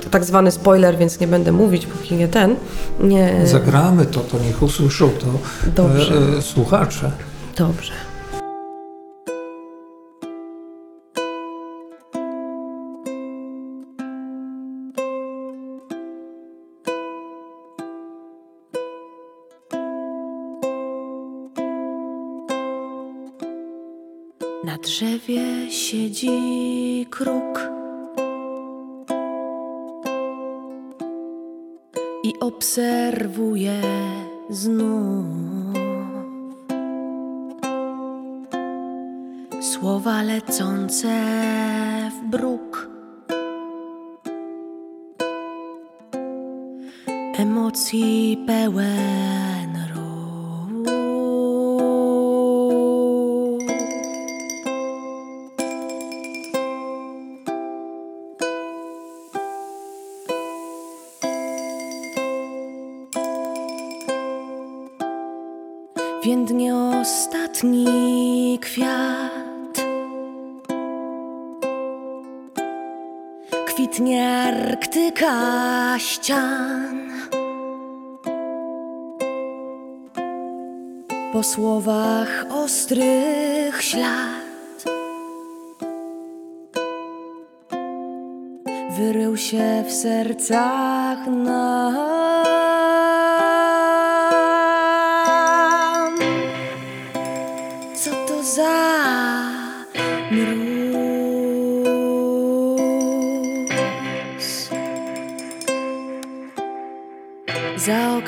to tak zwany spoiler, więc nie będę mówić, póki nie ten. Nie, Zagramy to, to niech usłyszą to Dobrze. e, e, słuchacze. dobrze. Drzewie siedzi kruk i obserwuje znów słowa lecące w bruk. Emocji pełen Kwitnie Arktyka ścian. Po słowach ostrych ślad. Wyrył się w sercach nam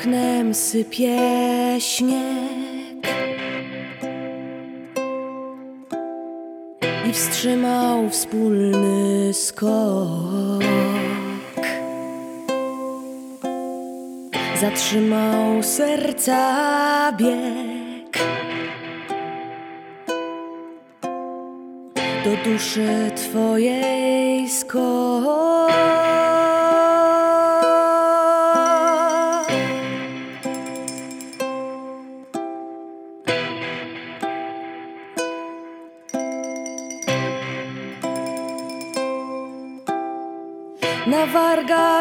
oknem sypie śnieg i wstrzymał wspólny skok. Zatrzymał serca bieg. do duszy Twojej skok.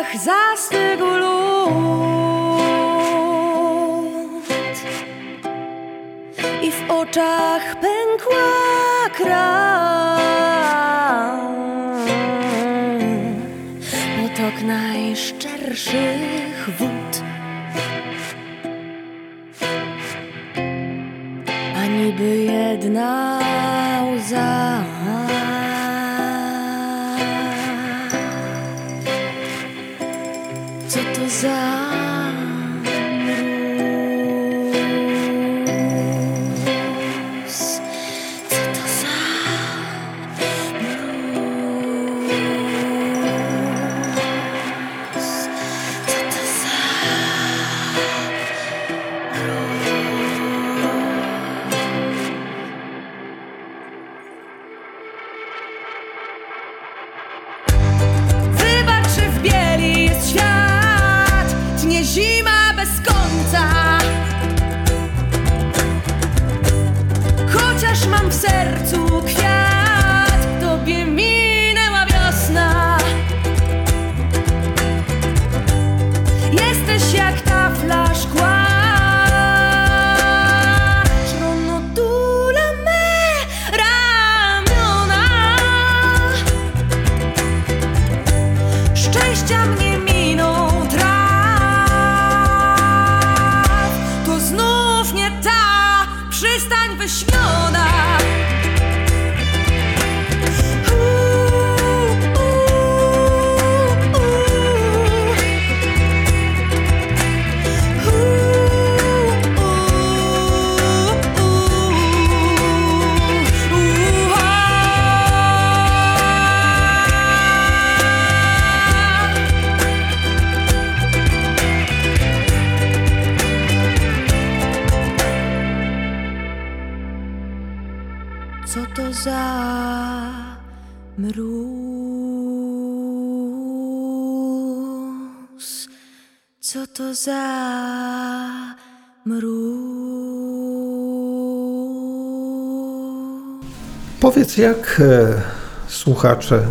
Wargach zastygł lód i w oczach pękła krew. Potok najszczerszych wód. Powiedz, jak e, słuchacze,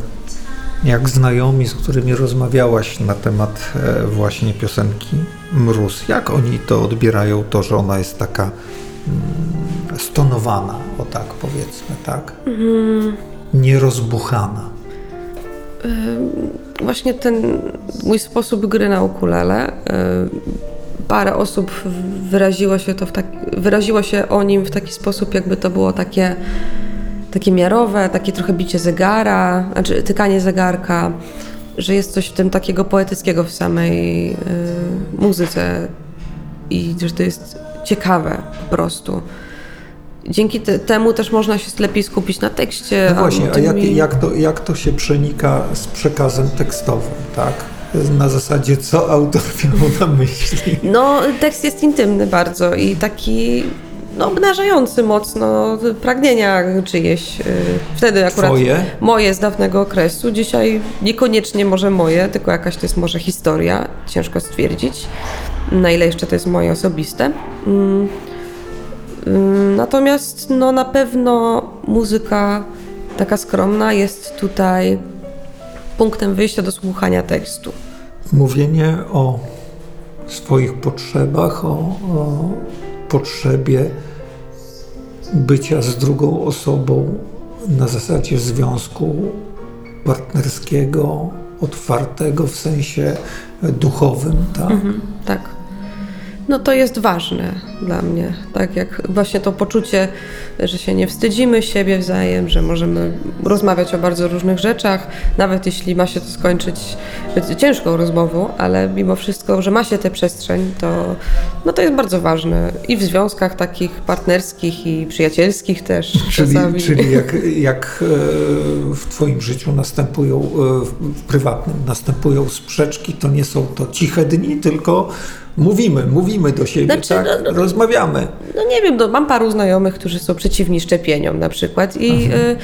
jak znajomi, z którymi rozmawiałaś na temat e, właśnie piosenki Mróz, jak oni to odbierają, to, że ona jest taka mm, stonowana, o tak powiedzmy, tak? Nierozbuchana. Właśnie ten mój sposób gry na ukulele. y, Parę osób wyraziło się, to w tak, wyraziło się o nim w taki sposób, jakby to było takie, takie miarowe, takie trochę bicie zegara, znaczy tykanie zegarka, że jest coś w tym takiego poetyckiego w samej y, muzyce i że to jest ciekawe po prostu. Dzięki te, temu też można się lepiej skupić na tekście. No właśnie, a jak, i- jak, to, jak to się przenika z przekazem tekstowym, tak? Na zasadzie, co autor miał na myśli. No, tekst jest intymny bardzo i taki no, obnażający mocno pragnienia czyjeś. y, Wtedy akurat Twoje? moje z dawnego okresu. Dzisiaj niekoniecznie może moje, tylko jakaś to jest może historia. Ciężko stwierdzić, na ile jeszcze to jest moje osobiste. Mm. Natomiast no, na pewno muzyka taka skromna jest tutaj punktem wyjścia do słuchania tekstu. Mówienie o swoich potrzebach, o, o potrzebie bycia z drugą osobą na zasadzie związku partnerskiego, otwartego w sensie duchowym, tak? Tak. No to jest ważne dla mnie. Tak jak właśnie to poczucie, że się nie wstydzimy siebie wzajem, że możemy rozmawiać o bardzo różnych rzeczach, nawet jeśli ma się to skończyć ciężką rozmową, ale mimo wszystko, że ma się tę przestrzeń, to, no to jest bardzo ważne. I w związkach takich partnerskich i przyjacielskich też Czyli, czasami. czyli jak, jak e, w Twoim życiu następują, e, w prywatnym, następują sprzeczki, to nie są to ciche dni, tylko mówimy, mówimy do siebie, Znaczy, tak? no, no- rozmawiamy. No nie wiem, no, mam paru znajomych, którzy są przeciwni szczepieniom na przykład i y,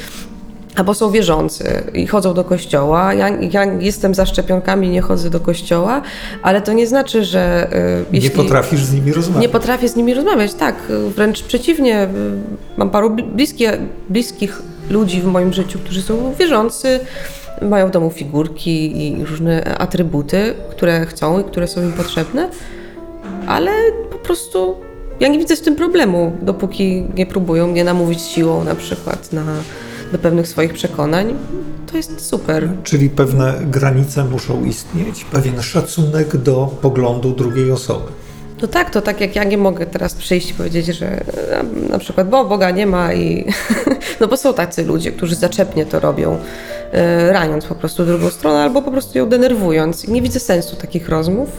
albo są wierzący i chodzą do kościoła. Ja, ja jestem za szczepionkami, nie chodzę do kościoła, ale to nie znaczy, że y, Nie potrafisz z nimi rozmawiać. nie potrafię z nimi rozmawiać, tak, wręcz przeciwnie. y, Mam paru bli- bliskie, bliskich ludzi w moim życiu, którzy są wierzący, mają w domu figurki i różne atrybuty, które chcą i które są im potrzebne, ale po prostu ja nie widzę z tym problemu, dopóki nie próbują mnie namówić siłą na przykład na, do pewnych swoich przekonań. To jest super. Czyli pewne granice muszą istnieć, pewien szacunek do poglądu drugiej osoby. No tak, to tak jak ja nie mogę teraz przyjść i powiedzieć, że e, na przykład, bo Boga nie ma i... No bo są tacy ludzie, którzy zaczepnie to robią, e, raniąc po prostu drugą stronę albo po prostu ją denerwując. I nie widzę sensu takich rozmów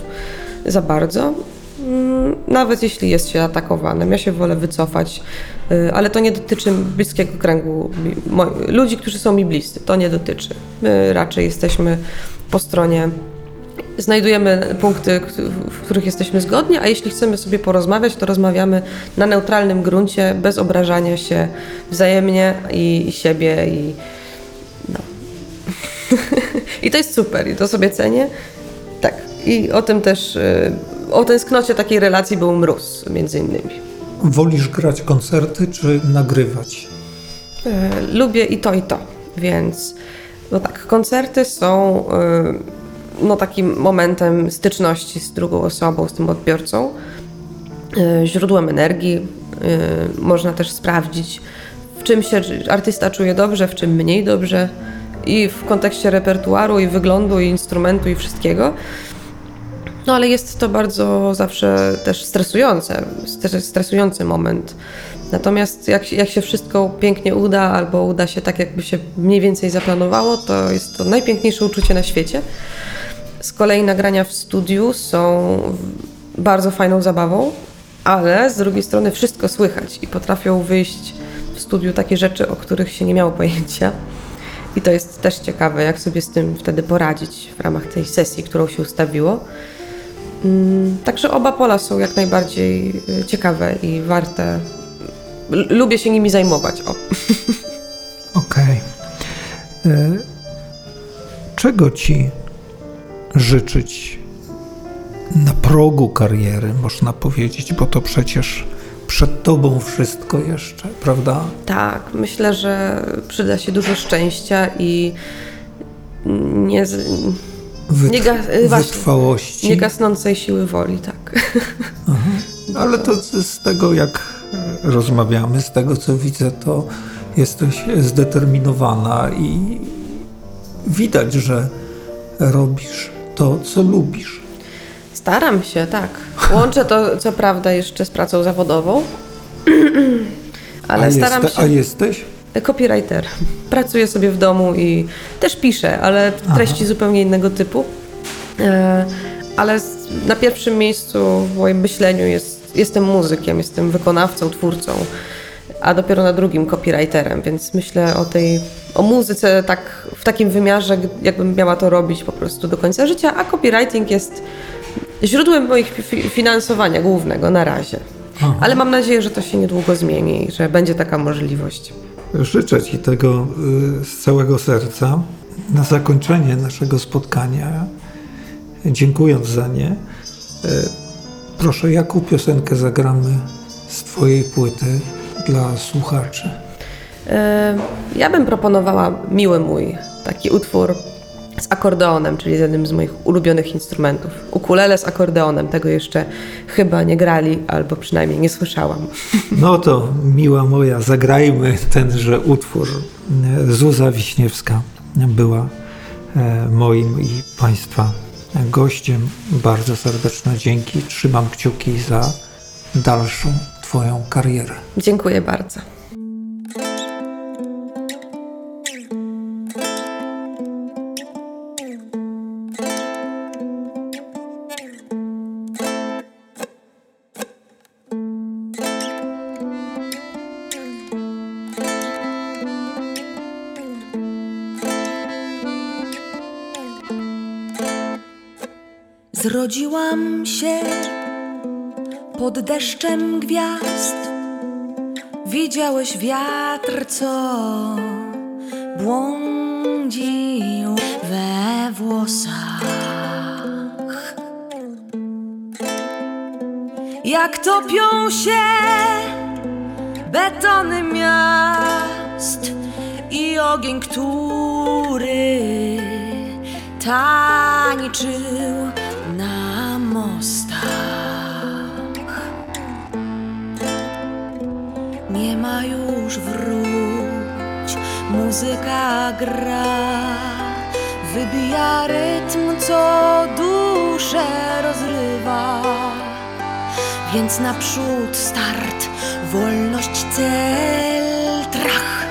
za bardzo. Mm, Nawet jeśli jest się atakowanym, ja się wolę wycofać, e, ale to nie dotyczy bliskiego kręgu ludzi, którzy są mi bliscy. To nie dotyczy. My raczej jesteśmy po stronie znajdujemy punkty, w których jesteśmy zgodni, a jeśli chcemy sobie porozmawiać, to rozmawiamy na neutralnym gruncie, bez obrażania się wzajemnie i, i siebie i no. I to jest super i to sobie cenię. Tak. I o tym też, y, o tęsknocie takiej relacji był mróz między innymi. Wolisz grać koncerty czy nagrywać? E, Lubię i to, i to, więc no tak, koncerty są e, no, takim momentem styczności z drugą osobą, z tym odbiorcą, e, źródłem energii. e, Można też sprawdzić, w czym się artysta czuje dobrze, w czym mniej dobrze i w kontekście repertuaru, i wyglądu, i instrumentu, i wszystkiego. No ale jest to bardzo zawsze też stresujące, stres- stresujący moment. Natomiast jak, jak się wszystko pięknie uda, albo uda się tak, jakby się mniej więcej zaplanowało, to jest to najpiękniejsze uczucie na świecie. Z kolei nagrania w studiu są bardzo fajną zabawą, ale z drugiej strony wszystko słychać i potrafią wyjść w studiu takie rzeczy, o których się nie miało pojęcia. I to jest też ciekawe, jak sobie z tym wtedy poradzić w ramach tej sesji, którą się ustawiło. Mm, Także oba pola są jak najbardziej y, ciekawe i warte. Lubię się nimi zajmować. Okej. E, Czego ci życzyć na progu kariery, można powiedzieć, bo to przecież przed tobą wszystko jeszcze, prawda? Tak, myślę, że przyda się dużo szczęścia i nie, Wytr- Nie ga- y, wytrwałości. nie gasnącej siły woli, tak. Ale to z tego, jak rozmawiamy, z tego, co widzę, to jesteś zdeterminowana i widać, że robisz to, co lubisz. Staram się, tak. Łączę to, co prawda, jeszcze z pracą zawodową, ale a, staram się. a jesteś? Copywriter. Pracuję sobie w domu i też piszę, ale treści zupełnie innego typu. E, ale na pierwszym miejscu w moim myśleniu jest, jestem muzykiem, jestem wykonawcą, twórcą, a dopiero na drugim copywriterem, więc myślę o tej, o muzyce tak w takim wymiarze, jakbym miała to robić po prostu do końca życia, a copywriting jest źródłem moich fi- finansowania głównego na razie. Ale mam nadzieję, że to się niedługo zmieni i że będzie taka możliwość. Życzę Ci tego y, z całego serca. Na zakończenie naszego spotkania, dziękując za nie, y, proszę, jaką piosenkę zagramy z Twojej płyty dla słuchaczy? E, Ja bym proponowała Miły Mój, taki utwór z akordeonem, czyli z jednym z moich ulubionych instrumentów. Ukulele z akordeonem, tego jeszcze chyba nie grali, albo przynajmniej nie słyszałam. No to, miła moja, zagrajmy tenże utwór. Zuza Wiśniewska była e, moim i Państwa gościem. Bardzo serdeczne dzięki. Trzymam kciuki za dalszą Twoją karierę. Dziękuję bardzo. Zrodziłam się pod deszczem gwiazd. Widziałeś wiatr, co błądził we włosach. Jak topią się betony miast i ogień, który tańczył Ma już wróć, muzyka gra, wybija rytm, co duszę rozrywa. Więc naprzód start, wolność cel, trach.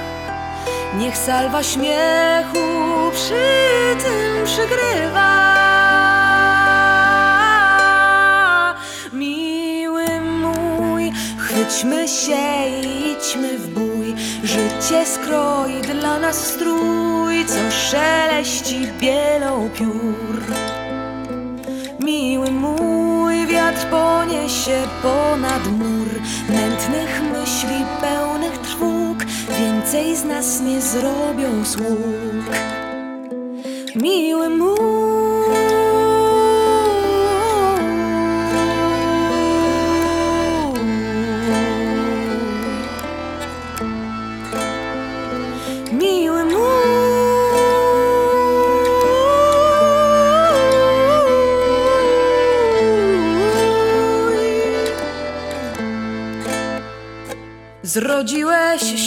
Niech salwa śmiechu przy tym przygrywa. Chwyćmy się i idźmy w bój. Życie skroi dla nas strój, co szeleści bielą piór. Miły mój wiatr poniesie ponad mur Mętnych myśli pełnych trwóg Więcej z nas nie zrobią sług Miły mój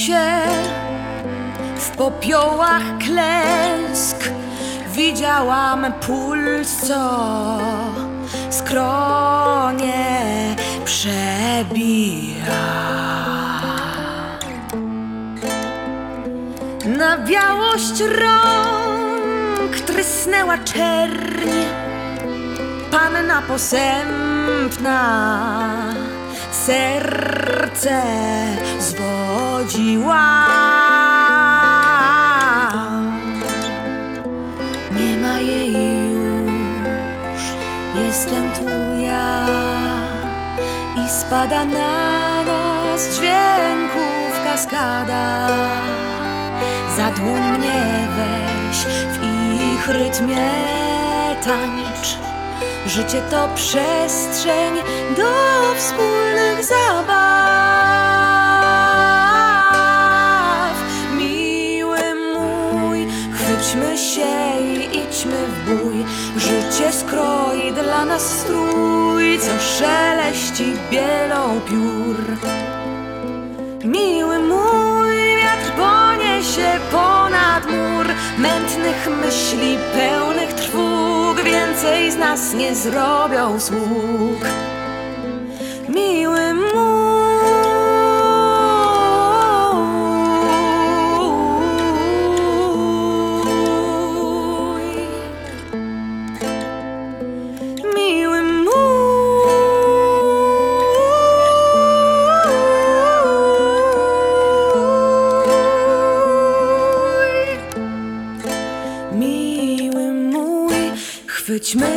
się w popiołach klęsk Widziałam puls, co skronie przebija. Na białość rąk trysnęła czerń, panna posępna serce zwodziła. Nie ma jej już, jestem tu ja i spada na nas dźwięków kaskada. Za dłoń mnie weź, w ich rytmie tańcz. Życie to przestrzeń do wspólnych zabaw. Miły mój, chwyćmy się i idźmy w bój. Życie skroi dla nas strój, co szeleści bielą piór. Miły mój, wiatr poniesie ponad mur Mętnych myśli pełnych Więcej z nas nie zrobią sług. Miły mój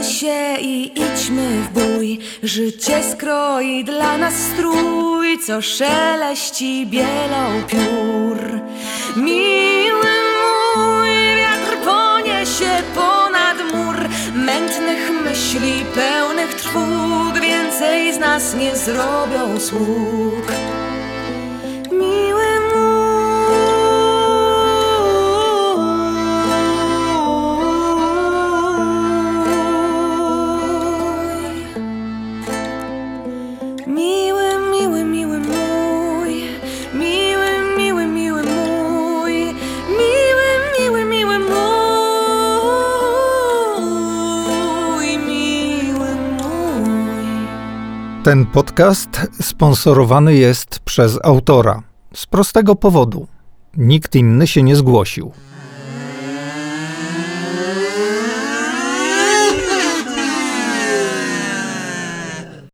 się i idźmy w bój. Życie skroi dla nas strój, co szeleści bielą piór. Miły mój, wiatr poniesie ponad mur mętnych myśli pełnych trwóg. Więcej z nas nie zrobią sług. Ten podcast sponsorowany jest przez autora. Z prostego powodu. Nikt inny się nie zgłosił.